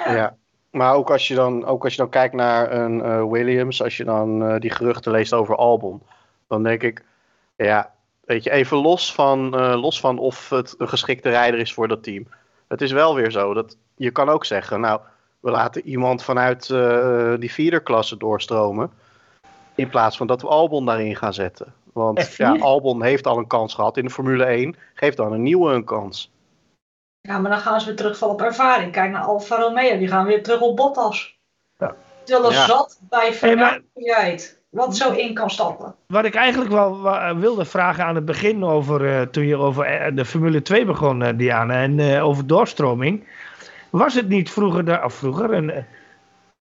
Ja. Maar ook als je dan, ook als je dan kijkt naar een eh, Williams, als je dan eh, die geruchten leest over Albon, dan denk ik, ja, weet je, even los van, eh, los van of het een geschikte rijder is voor dat team. Het is wel weer zo dat je kan ook zeggen, nou, we laten iemand vanuit die vierderklasse doorstromen, in plaats van dat we Albon daarin gaan zetten. Want F4? ja, Albon heeft al een kans gehad in de Formule 1, geef dan een nieuwe een kans. Ja, maar dan gaan ze weer terugvallen op ervaring. Kijk naar Alfa Romeo, die gaan weer terug op Bottas. Ja. Terwijl er Ja. zat bij Hey, Ferrari uit, wat zo in kan stappen. Wat ik eigenlijk wel wa- wilde vragen aan het begin over, eh, toen je over eh, de Formule 2 begon, eh, Diana, en eh, over doorstroming. Was het niet vroeger, da- of vroeger, een, eh,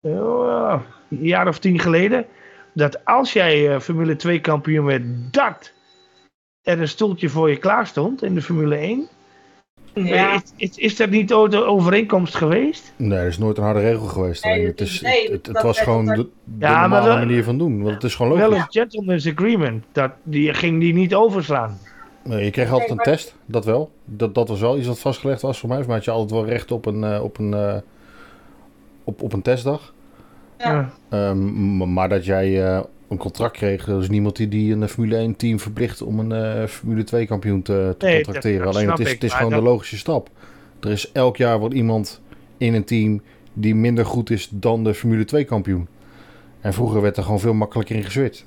eh, een jaar of tien geleden, dat als jij eh, Formule 2 kampioen werd, dat er een stoeltje voor je klaar stond in de Formule 1? Ja, Is, is, is dat niet ooit een overeenkomst geweest? Nee, er is nooit een harde regel geweest. Nee, het, is- nee, het, het, het dat was gewoon de, Ja, normale wel- manier van doen. Want het is gewoon Wel logisch. een gentleman's agreement, dat, die ging die niet overslaan. Nee, je kreeg altijd een test, dat wel. Dat, dat was wel iets wat vastgelegd was voor mij. Maar had je altijd wel recht op een, eh, op een, eh, op, op een testdag. Ja. Ehm, maar dat jij eh, een contract kreeg, er is niemand die, die een Formule 1 team verplicht om een eh, Formule 2 kampioen te, te Nee, contracteren. dat Alleen het snap is, ik, het is gewoon dat- de logische stap. Er is elk jaar wordt iemand in een team die minder goed is dan de Formule 2 kampioen. En vroeger werd er gewoon veel makkelijker in geswitcht.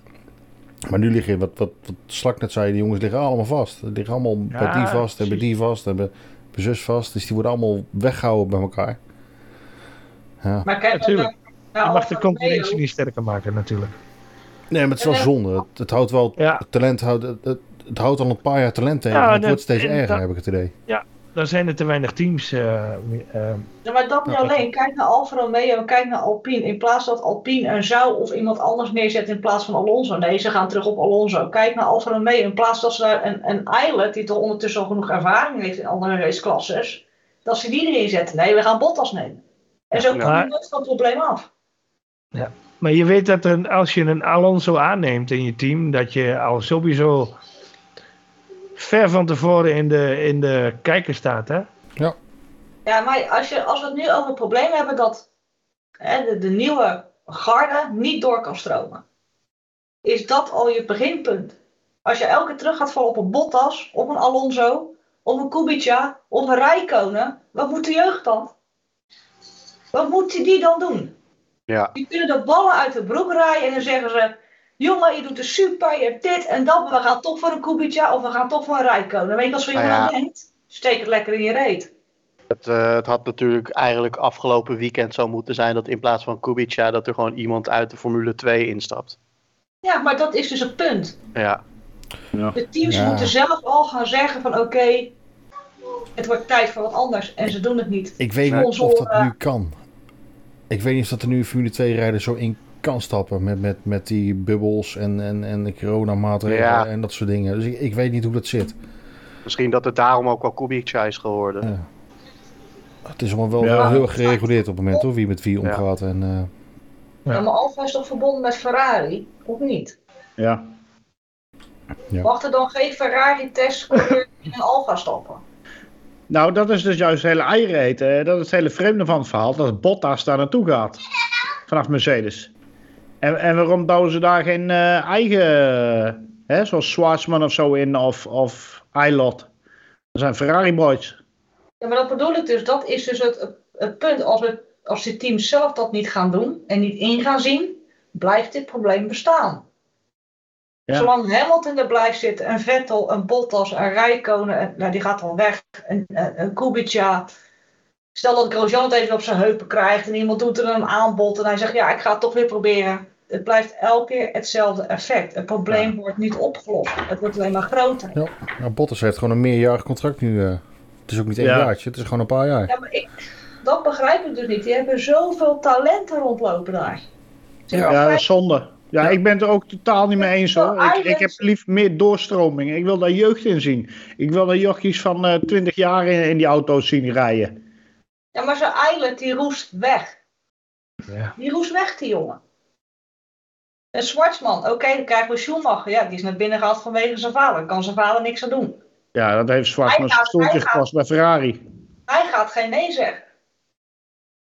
Maar nu liggen, wat, wat, wat Slak net zei, die jongens liggen allemaal vast. Die liggen allemaal bij die vast, hebben die vast, hebben bij zus vast. Dus die worden allemaal weggehouden bij elkaar. Ja. Maar kijk, Natuurlijk. Je mag de concurrentie niet sterker maken natuurlijk. Nee, maar het is wel Ja. zonde. Het, het houdt wel, Ja. het talent houdt, het, het, het houdt al een paar jaar talent tegen. Ja, en het dat- wordt steeds erger, dat- heb ik het idee. Dan zijn er te weinig teams. eh, eh, Ja, maar dat niet Ja, alleen. Kijk naar Alfa Romeo, kijk naar Alpine. In plaats dat Alpine een zou of iemand anders neerzet in plaats van Alonso. Nee, ze gaan terug op Alonso. Kijk naar Alfa Romeo. In plaats dat ze daar een, een Eilert, die toch ondertussen al genoeg ervaring heeft in andere raceklasses, dat ze die erin zetten. Nee, we gaan Bottas nemen. En zo Ja. kom je nooit van het probleem af. Maar je weet dat een, als je een Alonso aanneemt in je team, dat je al sowieso ver van tevoren in de, in de kijker staat. Hè? Ja, maar als, je, als we het nu over het probleem hebben dat hè, de, de nieuwe garde niet door kan stromen, is dat al je beginpunt. Als je elke keer terug gaat vallen op een Bottas, op een Alonso, op een Kubica, op een Rijkonen, wat moet de jeugd dan? Wat moet die dan doen? Ja. Die kunnen de ballen uit de broek rijden en dan zeggen ze: Jongen, je doet het super, je hebt dit en dat, maar we gaan toch voor een Kubica of we gaan toch voor een Rijkonen. Weet je, als je Nou ja. denkt, steek het lekker in je reet. Het, eh, het had natuurlijk eigenlijk afgelopen weekend zo moeten zijn dat in plaats van Kubica dat er gewoon iemand uit de Formule 2 instapt. Ja, maar dat is dus het punt. Ja, De teams Ja. moeten zelf al gaan zeggen van oké, het wordt tijd voor wat anders. En ze doen het niet. Ik weet niet of dat nu kan. Ik weet niet of dat er nu een Formule 2 rijder zo in kan stappen. Met, met, met die bubbels en, en, en de coronamaatregelen Ja. en dat soort dingen. Dus ik, ik weet niet hoe dat zit. misschien dat het daarom ook wel Kubica is geworden. Ja. Het is allemaal wel Ja. heel erg gereguleerd op het moment hoor, wie met wie omgaat. En, eh, Ja. maar Alfa is toch verbonden met Ferrari? Of niet? Ja. Ja. Mag er dan geen Ferrari-test in een Alfa stappen? Nou, dat is dus juist het hele eieren eten. Dat is het hele vreemde van het verhaal. Dat Bottas daar naartoe gaat. Vanaf Mercedes. En, en waarom bouwen ze daar geen eh, eigen... Hè, zoals Schwarzman of zo in. Of, of. Dat zijn Ferrari boys. Ja, maar dat bedoel ik dus. Dat is dus het, het, het punt. Als, we, als de teams zelf dat niet gaan doen en niet in gaan zien, blijft dit probleem bestaan. Ja. Zolang Hamilton er blijft zitten, een Vettel, een Bottas, een Rijkonen, een- nou, die gaat al weg, een, een, een Kubica. Stel dat Grosjean het even op zijn heupen krijgt en iemand doet er een aanbod en hij zegt ja, ik ga het toch weer proberen. Het blijft elke keer hetzelfde effect. Het probleem wordt niet opgelost. Het wordt alleen maar groter. ja. Nou, Bottas heeft gewoon een meerjarig contract nu. eh. het is ook niet één Ja. jaartje, het is gewoon een paar jaar. Ja, maar ik, dat begrijp ik dus niet. Die hebben zoveel talenten rondlopen daar. Ja, dat is zonde. Ja, ik ben het er ook totaal niet mee eens hoor. Ik, ik heb liefst meer doorstroming. Ik wil daar jeugd in zien. Ik wil daar jochies van eh 20 jaar in, in die auto's zien rijden. Ja, maar zo'n Eilert die roest weg. Ja. Die roest weg, die jongen. Een Zwartsman, oké, dan krijgen we Schumacher. Ja, die is naar binnen gehaald vanwege zijn vader. Kan zijn vader niks aan doen. Ja, dat heeft Zwartman Hij zijn stoeltje gekost bij Ferrari. Hij gaat geen nee zeggen.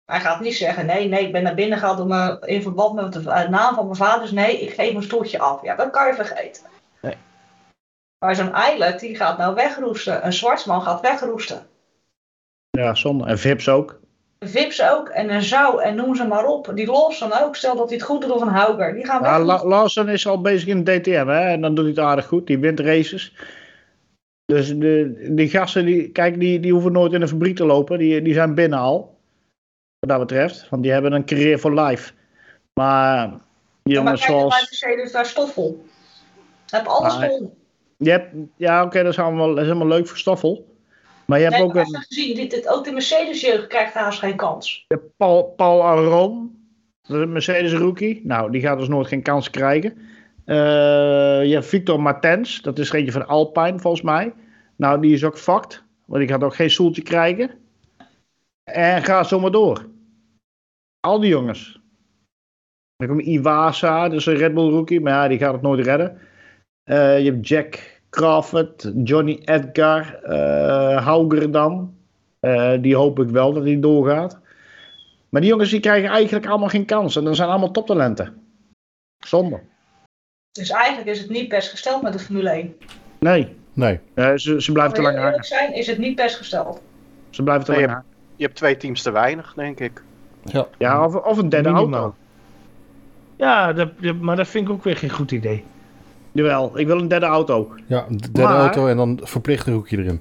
Hij gaat niet zeggen, nee, nee, ik ben naar binnen gehaald door me, in verband met de eh, naam van mijn vader. Dus nee, ik geef mijn stoeltje af. Ja, dat kan je vergeten. Nee. Maar zo'n Eilert, die gaat nou wegroesten. Een Zwartsman gaat wegroesten. Ja, zonde. En Vips ook. Vips ook en een Zou en noem ze maar op. Die Lawson ook, stel dat hij het goed doet of een Hauger. Die gaan Ja. La Lawson is al bezig in de DTM hè. En dan doet hij het aardig goed. Die wint races. Dus de, die gasten, die, kijk, die, die hoeven nooit in een fabriek te lopen. Die, die zijn binnen al. Wat dat betreft. Want die hebben een career voor life. Maar Ja, jongens naar zoals... Mercedes, daar stoffel. Heb alles Maar- vol. Je hebt, ja, oké, dat, is allemaal, dat is helemaal leuk voor Stoffel. Maar je hebt Nee, ook een... gezien, dit, dit, ook de Mercedes-jeugd krijgt haast geen kans. Je hebt Paul, Paul Aron, dat is een Mercedes rookie. Nou, die gaat dus nooit geen kans krijgen. Eh, je hebt Victor Martens, dat is eentje van Alpine volgens mij. Nou, die is ook fucked, want die gaat ook geen stoeltje krijgen. En ga zo maar door. Al die jongens. Dan komt Iwasa, dat is een Red Bull rookie, maar ja, die gaat het nooit redden. Eh, je hebt Jack Crawford, Johnny Edgar, eh Hauger dan. Eh, die hoop ik wel dat hij doorgaat. Maar die jongens die krijgen eigenlijk allemaal geen kans. En dat zijn allemaal toptalenten. Zonde. Dus eigenlijk is het niet best gesteld met de Formule 1. Nee, Nee. eh, ze, ze blijven te Als lang hangen. zijn, is het niet best gesteld. Ze blijven te Nee, lang je, hangen. je hebt twee teams te weinig, denk ik. Ja. Ja, of, of een derde Minimaal. auto. Ja, dat, dat- maar dat vind ik ook weer geen goed idee. Jawel, ik wil een derde auto. Ja, de derde Maar- auto en dan verplicht een hoekje erin.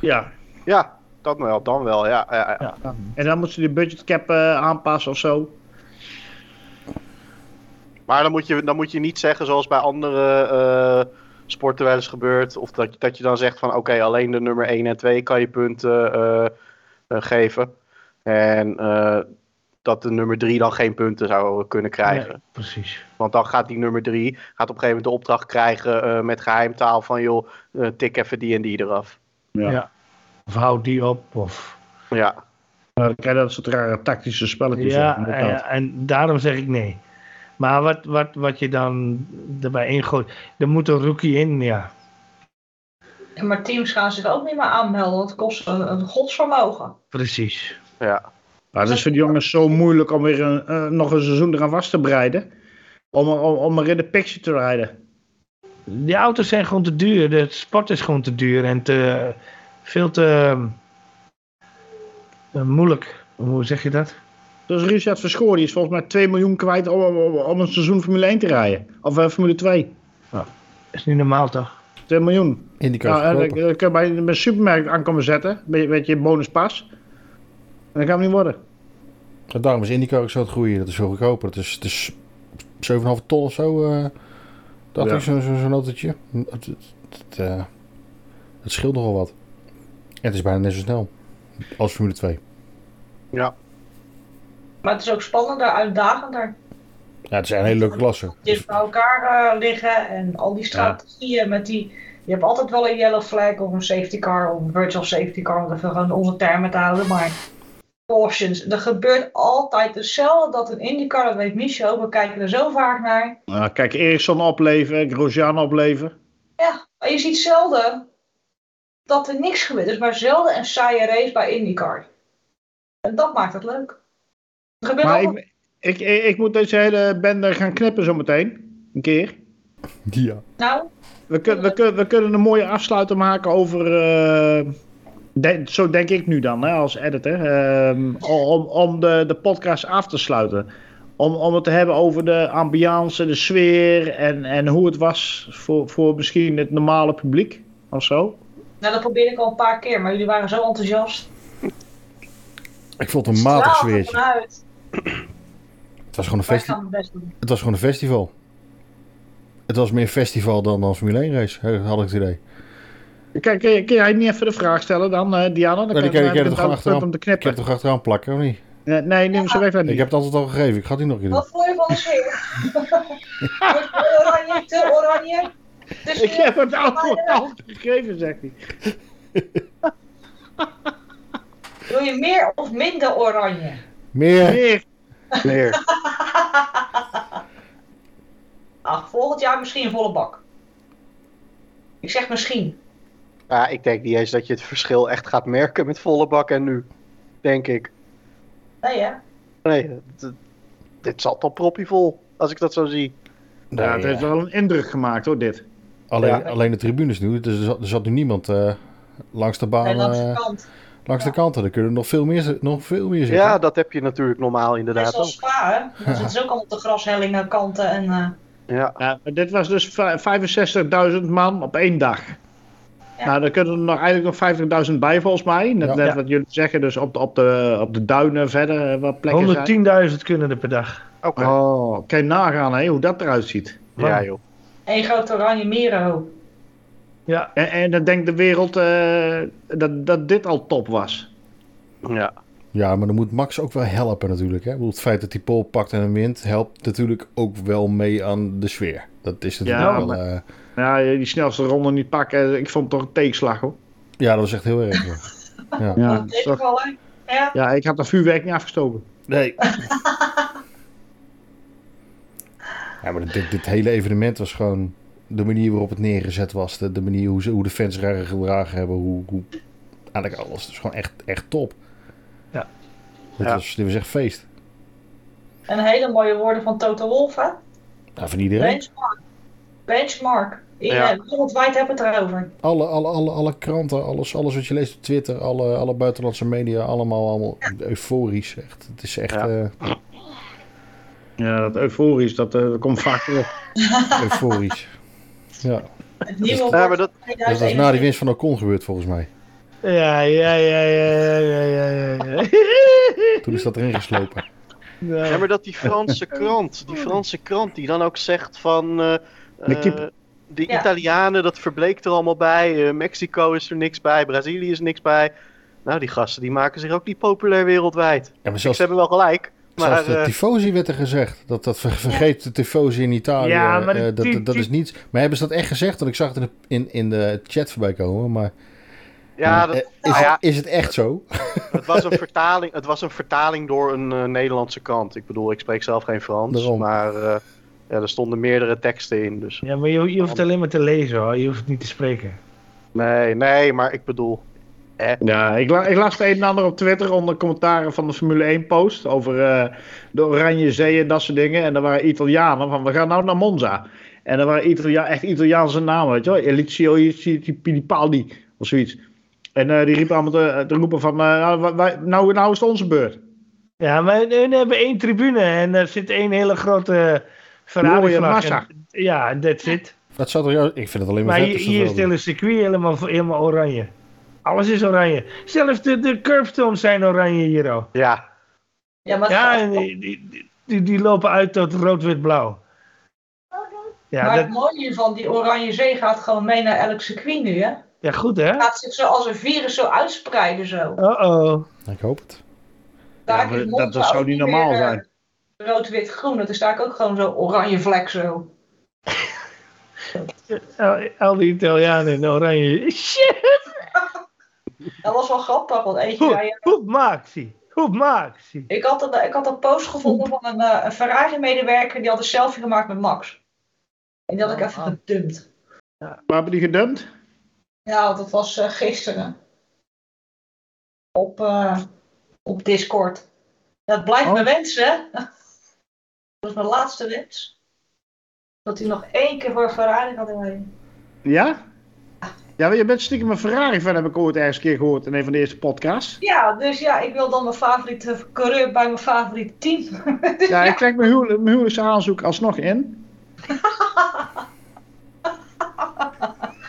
Ja. Ja, dat wel, dan wel, ja. ja, ja. Ja. En dan moeten ze die budgetcap eh aanpassen of zo. Maar dan moet, je, dan moet je niet zeggen zoals bij andere eh, sporten wel eens gebeurt. Of dat, dat je dan zegt van oké, alleen de nummer 1 en 2 kan je punten eh, eh, geven. En eh, dat de nummer 3 dan geen punten zou kunnen krijgen. Nee, precies. Want dan gaat die nummer 3 gaat op een gegeven moment de opdracht krijgen eh, met geheimtaal van joh, eh, tik even die en die eraf. Ja. Ja. Of houd die op. Of... Ja, krijg je dat soort rare tactische spelletjes. Ja, in, en, en daarom zeg ik nee. Maar wat, wat, wat je dan erbij ingooit, er moet een rookie in, ja. En maar teams gaan zich ook niet meer aanmelden, want het kost een, een godsvermogen. Precies. Ja. Maar het is voor die jongens zo moeilijk om weer een, eh, nog een seizoen eraan vast te breiden. Om, om, om er in de picture te rijden. Die auto's zijn gewoon te duur. De sport is gewoon te duur en te, veel te eh, moeilijk. Hoe zeg je dat? Dus Richard Verschoor die is volgens mij 2 miljoen kwijt om, om, om een seizoen Formule 1 te rijden. Of eh, Formule 2. is niet normaal toch? 2 miljoen. IndyCar Nou, en dan kun je bij, een supermarkt aan komen zetten. Met, met je bonuspas. En dat gaat hem niet worden. En daarom is IndyCar ook zo het groeien. Dat is veel goedkoper. Het is, het is 7,5 ton of zo. eh dat Ja. is zo'n zo, zo'n autootje. Het, het, het, eh, het scheelt nogal wat. En het is bijna net zo snel als Formule 2. ja. Maar het is ook spannender, uitdagender. Ja, het zijn hele leuke klassen. Dicht bij elkaar eh, liggen en al die strategieën met die... Je hebt altijd wel een yellow flag of een safety car of een virtual safety car, om even gewoon onze termen te houden, maar cautions. Er gebeurt altijd hetzelfde dat een IndyCar, dat weet Michel, we kijken er zo vaak naar. Nou, kijk, Ericsson opleven, Grosjean opleven. Ja, maar je ziet zelden dat er niks gebeurt. Er is maar zelden een saaie race bij IndyCar. En dat maakt het leuk. Er gebeurt Maar altijd... ik, ik, ik, moet deze hele bende gaan knippen zometeen. Een keer. Ja. Nou, We, kun, we, kun, we kunnen een mooie afsluiter maken over. eh, de- zo denk ik nu dan, hè, als editor. ehm, om om de, de podcast af te sluiten. Om, om het te hebben over de ambiance, de sfeer en, en hoe het was voor, voor misschien het normale publiek of zo. nou, dat probeerde ik al een paar keer, maar jullie waren zo enthousiast. Ik vond het een matig er sfeertje. Het was, gewoon een Wij festi- gaan het was gewoon een festival. Het was meer festival dan een Formule 1 race, hè, had ik het idee. Kijk, kun, jij niet even de vraag stellen dan, eh, Diana? Dan die kan die kan je dan toch punt om te Ik heb knippen. het toch achteraan plakken, of niet? Nee, nee, neem ze weg Ik niet. heb het altijd al gegeven, ik ga het nu nog een keer doen. Wat vond je van oranje, te oranje. Dus Ik heb het antwoord al gegeven, zegt hij. Wil je meer of minder oranje? Meer! Meer. Meer. Ach, volgend jaar misschien een volle bak. Ik zeg misschien. Ja, ik denk niet eens dat je het verschil echt gaat merken met volle bak en nu. Denk ik. Nee hè? Nee, dit, dit zat al proppievol, als ik dat zo zie. Nee, Ja, het heeft ja. wel een indruk gemaakt hoor, dit. alleen, Ja. alleen de tribunes nu, dus er zat, er zat nu niemand eh, langs de baan, Nee, langs de eh, kant. langs de kanten. Er kunnen nog veel meer, nog veel meer zitten. Ja, dat heb je natuurlijk normaal inderdaad zoals ook. Spa hè? Dan zitten ze ook allemaal op de grashellingen kanten en... eh, Ja, Ja, maar dit was dus vij- 65.000 man op één dag. Nou, dan kunnen er nog eigenlijk nog 50.000 bij volgens mij. Net, Ja. net Ja. wat jullie zeggen, dus op de, op de, op de duinen verder eh, wat plekken zijn. 110.000 kunnen er per dag. Oké. Oh, kan je nagaan hè, hoe dat eruit ziet. Ja, joh. Eén groot oranje mero. Ja, En, en dan denkt de wereld eh, dat, dat dit al top was. Ja. Ja, maar dan moet Max ook wel helpen natuurlijk. Hè? Ik bedoel, het feit dat hij pol pakt en wint helpt natuurlijk ook wel mee aan de sfeer. Dat is natuurlijk Ja, wel... maar- eh, Ja, die snelste ronde niet pakken, ik vond het toch een tegenslag hoor. ja, dat was echt heel erg. hoor. Ja. Ja. Ja. ja ik had dat vuurwerk niet afgestoken. Nee. ja, maar dit, dit hele evenement was gewoon de manier waarop het neergezet was. De, de manier hoe, ze, hoe de fans zich gedragen hebben. Hoe, hoe eigenlijk alles. Het is gewoon echt, echt top. Ja. Dit, Ja. Was, dit was echt feest. En hele mooie woorden van Toto Wolff, hè? Ja, van iedereen. Benchmark. Benchmark. Ja. Wereldwijd hebben we het erover. Alle, alle, alle, alle kranten, alles, alles wat je leest op Twitter, alle, alle buitenlandse media, allemaal, allemaal euforisch. Echt. Het is echt Ja. eh, Ja, dat euforisch, dat, eh, dat komt vaak terug. euforisch. Ja, Het nieuwe Ja, woord maar dat, dat was na die winst van Ocon gebeurd volgens mij. ja, ja, ja, ja, ja, ja, ja, ja. Toen is dat erin geslopen. Ja. ja, maar dat die Franse krant, die Franse krant die dan ook zegt van... eh, De Ja. Italianen, dat verbleekt er allemaal bij. eh, Mexico is er niks bij. Brazilië is niks bij. Nou, die gasten die maken zich ook niet populair wereldwijd. Ja, maar Ze hebben wel gelijk. Maar zelfs de eh, tifosi werd er gezegd. Dat, dat ver- vergeet de tifosi in Italië. Ja, maar eh, die- dat, dat, is niets. Maar hebben ze dat echt gezegd? Want ik zag het in de, in, in de chat voorbij komen. Maar ja, dat, is, nou ja, het, is het echt zo? het, was een vertaling, het was een vertaling door een eh, Nederlandse krant. Ik bedoel, ik spreek zelf geen Frans. Daarom. Maar eh, ja, er stonden meerdere teksten in. Dus. Ja, maar je, je hoeft alleen maar te lezen hoor, je hoeft het niet te spreken. Nee, nee, maar ik bedoel... Ja, ik, la- ik las het een en ander op Twitter onder commentaren van de Formule 1 post over eh, de Oranje Zee en dat soort dingen. En er waren Italianen van, we gaan nou naar Monza. En er waren Italia echt Italiaanse namen, weet je wel. Elizio Fittipaldi of zoiets. En eh, die riepen allemaal te, te roepen van, eh, nou, wij- nou, nou is het onze beurt. Ja, maar hun hebben één tribune en er zit één hele grote Mooie Ferrari-vlag. massa. En- Ja, that's it. Dat zou toch jou... Ik vind het alleen maar, Maar vet. hier, hier is het hele circuit helemaal, helemaal oranje. Alles is oranje. Zelfs de, de curbstones zijn oranje hier al. Ja, Ja, maar, Ja, en die, die, die, die lopen uit tot rood-wit-blauw. Ja, maar het mooie hiervan, die Oranje Zee gaat gewoon mee naar elk circuit nu, hè? ja, goed hè? Gaat zich zo als een virus zo uitspreiden zo. Oh-oh. Ik hoop het. Daar dat- dat zou niet normaal eh, zijn. Rood, wit, groen. Dat is daar ook gewoon zo oranje vlek zo. Al, al die Italianen in oranje. Shit! Dat was wel grappig, want eentje Hoe, zei... hoe maakt hij? Hoe maakt hij? Ik had, een, ik had een post gevonden van een, eh, een Ferrari-medewerker die had een selfie gemaakt met Max. En die had ik even gedumpt. Waar hebben die gedumpt? Ja, dat was eh, gisteren. Op, eh, op Discord. Dat blijft Oh. mijn wens, is mijn laatste wens. Dat hij nog één keer voor Ferrari gaat rijden. Ja? Ja, maar je bent stiekem een Ferrari-fan, heb ik ooit ergens een keer gehoord in een van de eerste podcasts. Ja, dus ja, ik wil dan mijn favoriete coureur bij mijn favoriete team. Dus Ja, ik trek mijn, huwelijk, mijn huwelijksaanzoek alsnog in.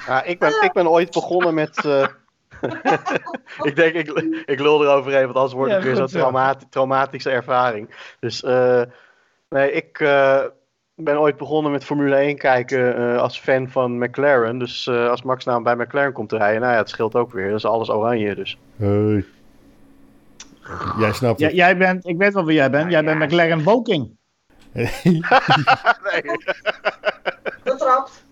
ja ik, ben, ik ben ooit begonnen met... eh, ik denk, ik, ik lul eroverheen, want anders wordt Ja, het weer zo'n traumatische ervaring. Dus eh, nee, ik eh, ben ooit begonnen met Formule 1 kijken eh, als fan van McLaren. Dus eh, als Max nou bij McLaren komt te rijden, nou ja, het scheelt ook weer. Dat is alles oranje, dus. Hey. Jij snapt Ja, het. jij bent, ik weet wel wie jij bent. Jij bent McLaren Woking. nee. Betrapt.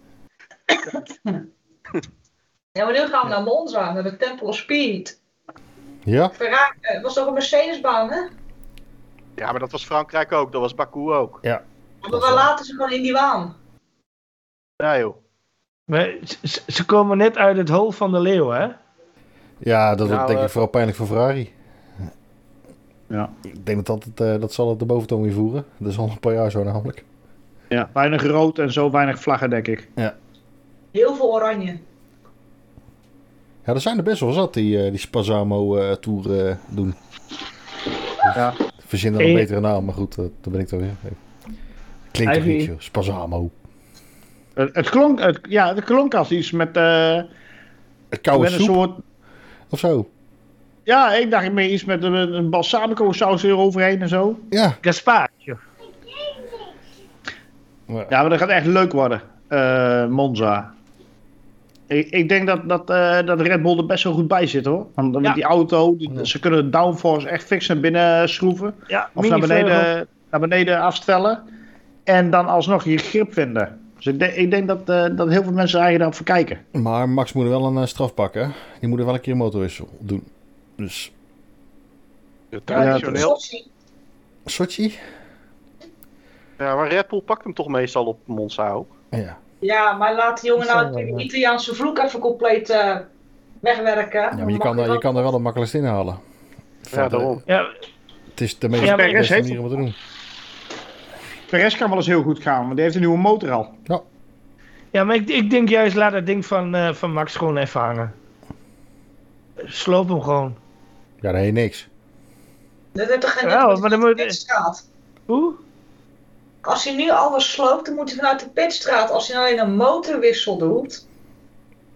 ja, maar nu gaan we naar Monza, naar de Temple of Speed. ja? Ferrari, eh, het was toch een Mercedesbaan, hè? Ja, maar dat was Frankrijk ook, dat was Baku ook. Maar we laten ze gewoon in die waan. Ja joh. Maar ze, ze komen net uit het hol van de leeuw, hè? Ja, dat wordt Nou, denk ik eh, vooral pijnlijk voor Ferrari. Ja. Ik denk dat dat, het, eh, dat zal het de boventoon weer voeren. Dat is al een paar jaar zo namelijk. Ja, weinig rood en zo weinig vlaggen, denk ik. Heel veel oranje. Ja, er zijn er best wel zat die, eh, die Spazamo-tour eh, doen. Ja. Verzin dan een betere naam, maar goed, daar ben ik toch weer. Klinkt toch niet, joh. Spazamo. Het, het klonk, het, ja, het klonk als iets met, eh, Koude Met een soep soort, of zo. ja, ik dacht meer iets met een, een balsamico saus eroverheen en zo. Ja. Gaspacho. Ja, maar dat gaat echt leuk worden. eh, Monza. Ik, ik denk dat, dat, eh, dat Red Bull er best wel goed bij zit hoor. Want met Ja. die auto, die- ze kunnen de downforce echt fix naar binnen schroeven. Ja, Of naar beneden, naar beneden afstellen. En dan alsnog je grip vinden. Dus ik, denk- ik denk dat, eh, dat heel veel mensen eigenlijk daarop verkijken. Maar Max moet er wel een eh, straf pakken. Die moet er wel een keer een motorwissel doen. Dus Traditioneel. Sochi. Sochi? Ja, maar Red Bull pakt hem toch meestal op Monza ook. Ja. Ja, maar laat die jongen nou ja. Italiaanse vloek even compleet eh, wegwerken. ja, maar je kan, er- je kan er wel het makkelijkst in halen. Van Ja, de- daarom. Ja, Het is de meest Ja, de beste heeft- manier om het te doen. Perez kan wel eens heel goed gaan, want die heeft een nieuwe motor al. ja, maar ik, ik denk juist, laat dat ding van, eh, van Max gewoon even hangen. Sloop hem gewoon. Ja, daar heet niks. Dat heeft toch geen Ja, maar dan moet- de. Hoe? Als hij nu alles sloopt, dan moet hij vanuit de pitstraat. Als hij nou alleen een motorwissel doet,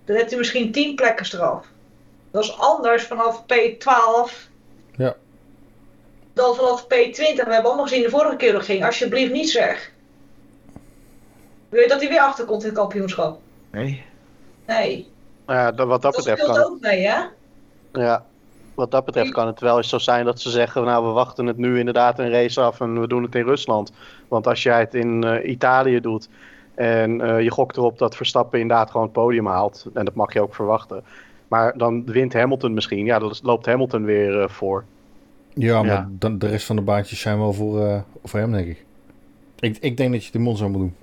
dan heeft hij misschien 10 plekken straf. Dat is anders vanaf P12 Ja. dan vanaf P20. We hebben allemaal gezien de vorige keer dat ging. Alsjeblieft niet zeg. Wil je dat hij weer achterkomt in het kampioenschap? Nee. Nee. Nou Ja, dat- wat dat, Dat betreft speelt kan, ook mee, hè? ja, wat dat betreft kan het wel eens zo zijn dat ze zeggen, nou we wachten het nu inderdaad een race af en we doen het in Rusland. Want als jij het in eh, Italië doet en eh, je gokt erop dat Verstappen inderdaad gewoon het podium haalt, en dat mag je ook verwachten. Maar dan wint Hamilton misschien, ja dan loopt Hamilton weer eh, voor. Ja, maar Ja. Dan, de rest van de baantjes zijn wel voor, eh, voor hem, denk ik. ik. Ik denk dat je de Monza moet doen.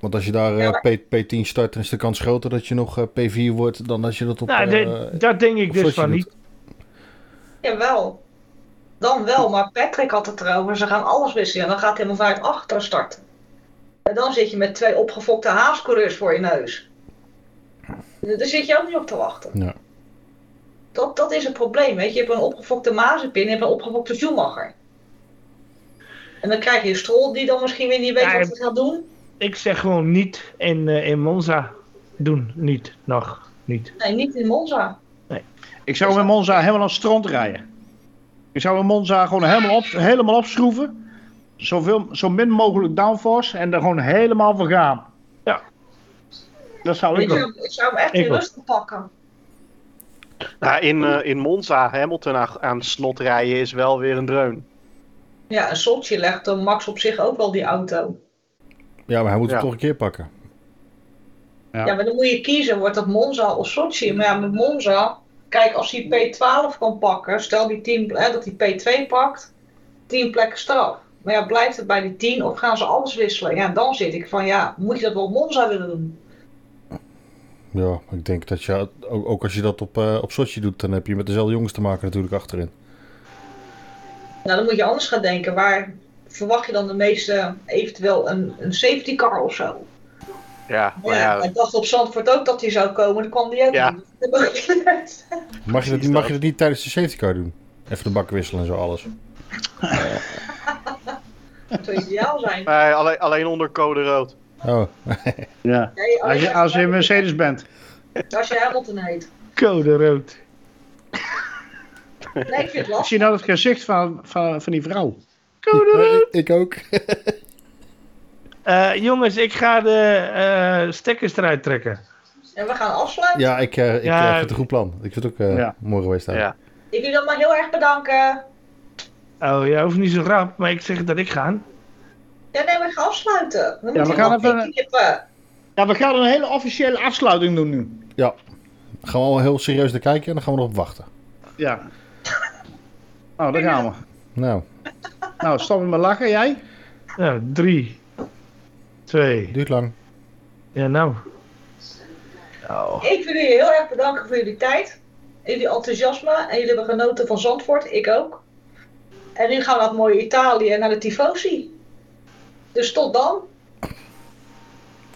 Want als je daar eh, Ja, P, P10 start, dan is de kans groter dat je nog eh, P4 wordt dan als je dat op... Nou, eh, de- dat denk ik dus van doet. Jawel. Dan wel, maar Patrick had het erover. Ze gaan alles wisselen. En dan gaat hij helemaal vanuit achteren starten. En dan zit je met twee opgefokte haascoureurs voor je neus. Daar zit je ook niet op te wachten. Ja. Dat, dat is het probleem, weet je. Je hebt een opgefokte Mazepin en je hebt een opgefokte Schumacher. En dan krijg je een Stroll die dan misschien weer niet weet Ja, wat hij gaat doen. Ik zeg gewoon niet in, eh, in Monza doen. Niet. Nog. Niet. Nee, niet in Monza. Ik zou met Monza helemaal aan stront rijden. Ik zou met Monza gewoon helemaal, op, helemaal opschroeven. Zoveel, zo min mogelijk downforce en er gewoon helemaal voor gaan. Ja. Dat zou ik Ik doen. zou, ik zou hem echt Ik in rustig pakken. Nou, in, eh, in Monza Hamilton aan, aan slot rijden is wel weer een dreun. Ja, een Sochi legt dan Max op zich ook wel die auto. ja, maar hij moet het toch een keer pakken. Ja. Ja, maar dan moet je kiezen, wordt dat Monza of Sochi? Maar ja, met Monza, kijk, als hij P12 kan pakken, stel die 10, hè, dat hij P2 pakt, 10 plekken straf. Maar ja, blijft het bij die 10 of gaan ze alles wisselen? Ja, dan zit ik van, ja, moet je dat wel Monza willen doen? Ja, ik denk dat je, ook, als je dat op, eh, op Sochi doet, dan heb je met dezelfde jongens te maken natuurlijk achterin. Nou, dan moet je anders gaan denken. Waar verwacht je dan de meeste, eventueel een, een safety car of zo? Ja, maar Ja, ja, ik dacht op Zandvoort ook dat hij zou komen, dan kwam die ook Ja. niet. Mag je, dat, niet- mag je dat niet tijdens de safety car doen? Even de bak wisselen en zo alles. Dat zou ideaal zijn. nee, alleen, alleen onder code rood. Oh, Ja. Nee, Als je, als je een Mercedes bent. Als je Hamilton heet. Code rood. Nee, ik vind het Ik lastig. zie nou het gezicht van, van, van die vrouw. Code rood. ik ook. Eh, jongens, ik ga de eh, stekkers eruit trekken. En we gaan afsluiten. ja, ik, eh, ik Ja. vind het een goed plan. Ik vind het ook eh Ja. mooi geweest. daar. Ja. Ik wil dan maar heel erg bedanken. Oh, jij hoeft niet zo rap, maar ik zeg dat ik ga. Ja, nee, we gaan afsluiten. Dan Ja, we gaan nog even-. Ja, we gaan een hele officiële afsluiting doen nu. Ja. Gaan we al heel serieus naar kijken en dan gaan we erop wachten. Ja. Nou, daar gaan we. Nou, Nou, stop met lachen, jij? Nou, drie, twee. duurt lang. Ja, nou. Oh. Ik wil jullie heel erg bedanken voor jullie tijd. Jullie enthousiasme. En jullie hebben genoten van Zandvoort. Ik ook. En nu gaan we naar het mooie Italië en naar de Tifosi. Dus tot dan.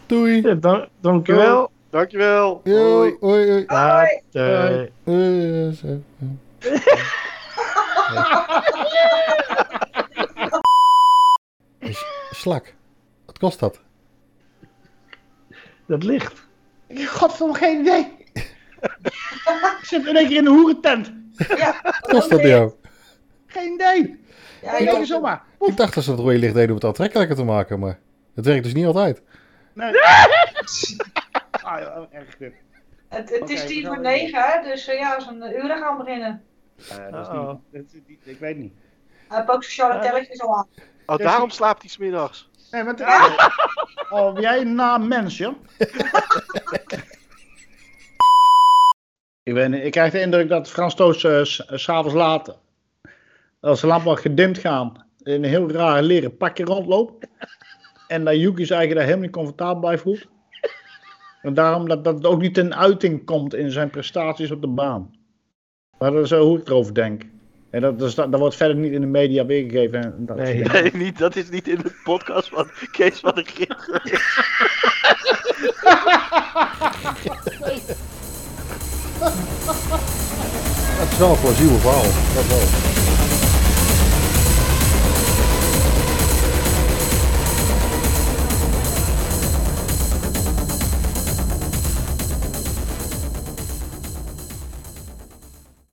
Doei. Ja, dan, dankjewel. Dankjewel. Hoi. hoi, hoi. Hoi. Is- Slak. Wat kost dat? Dat ligt. Godverdomme, geen idee. Ik zit in één keer in een hoerentent. Ja, Kost dat jou? Geen idee. Ja, ja, idee zomaar. Ik dacht dat ze het rode licht deden om het aantrekkelijker te maken, maar het werkt dus niet altijd. Nee. Ah, ja, erg dit. Het, het is we tien voor negen, hè? dus eh, ja, zo'n uur gaan beginnen. Eh, dat is niet, dat is niet- ik weet niet. Hij heeft ook sociale telletjes al aan. Oh, Dus daarom slaapt hij smiddags. Nee, maar het- Oh, ben jij een naam mens, joh? ik, niet, ik krijg de indruk dat Frans Toos s- s s'avonds laat, als de lampen gedimd gaan, in een heel raar leren pakje rondloopt. En dat Yuki zich eigenlijk daar helemaal niet comfortabel bij voelt. En daarom dat, dat het ook niet ten uiting komt in zijn prestaties op de baan. Maar dat is zo hoe ik erover denk. En dat, dat, is- dat wordt verder niet in de media weergegeven. En dat Nee. Nee, niet, dat is niet in de podcast van Kees van de geweest. Het is wel een plausibel verhaal. Dat wel.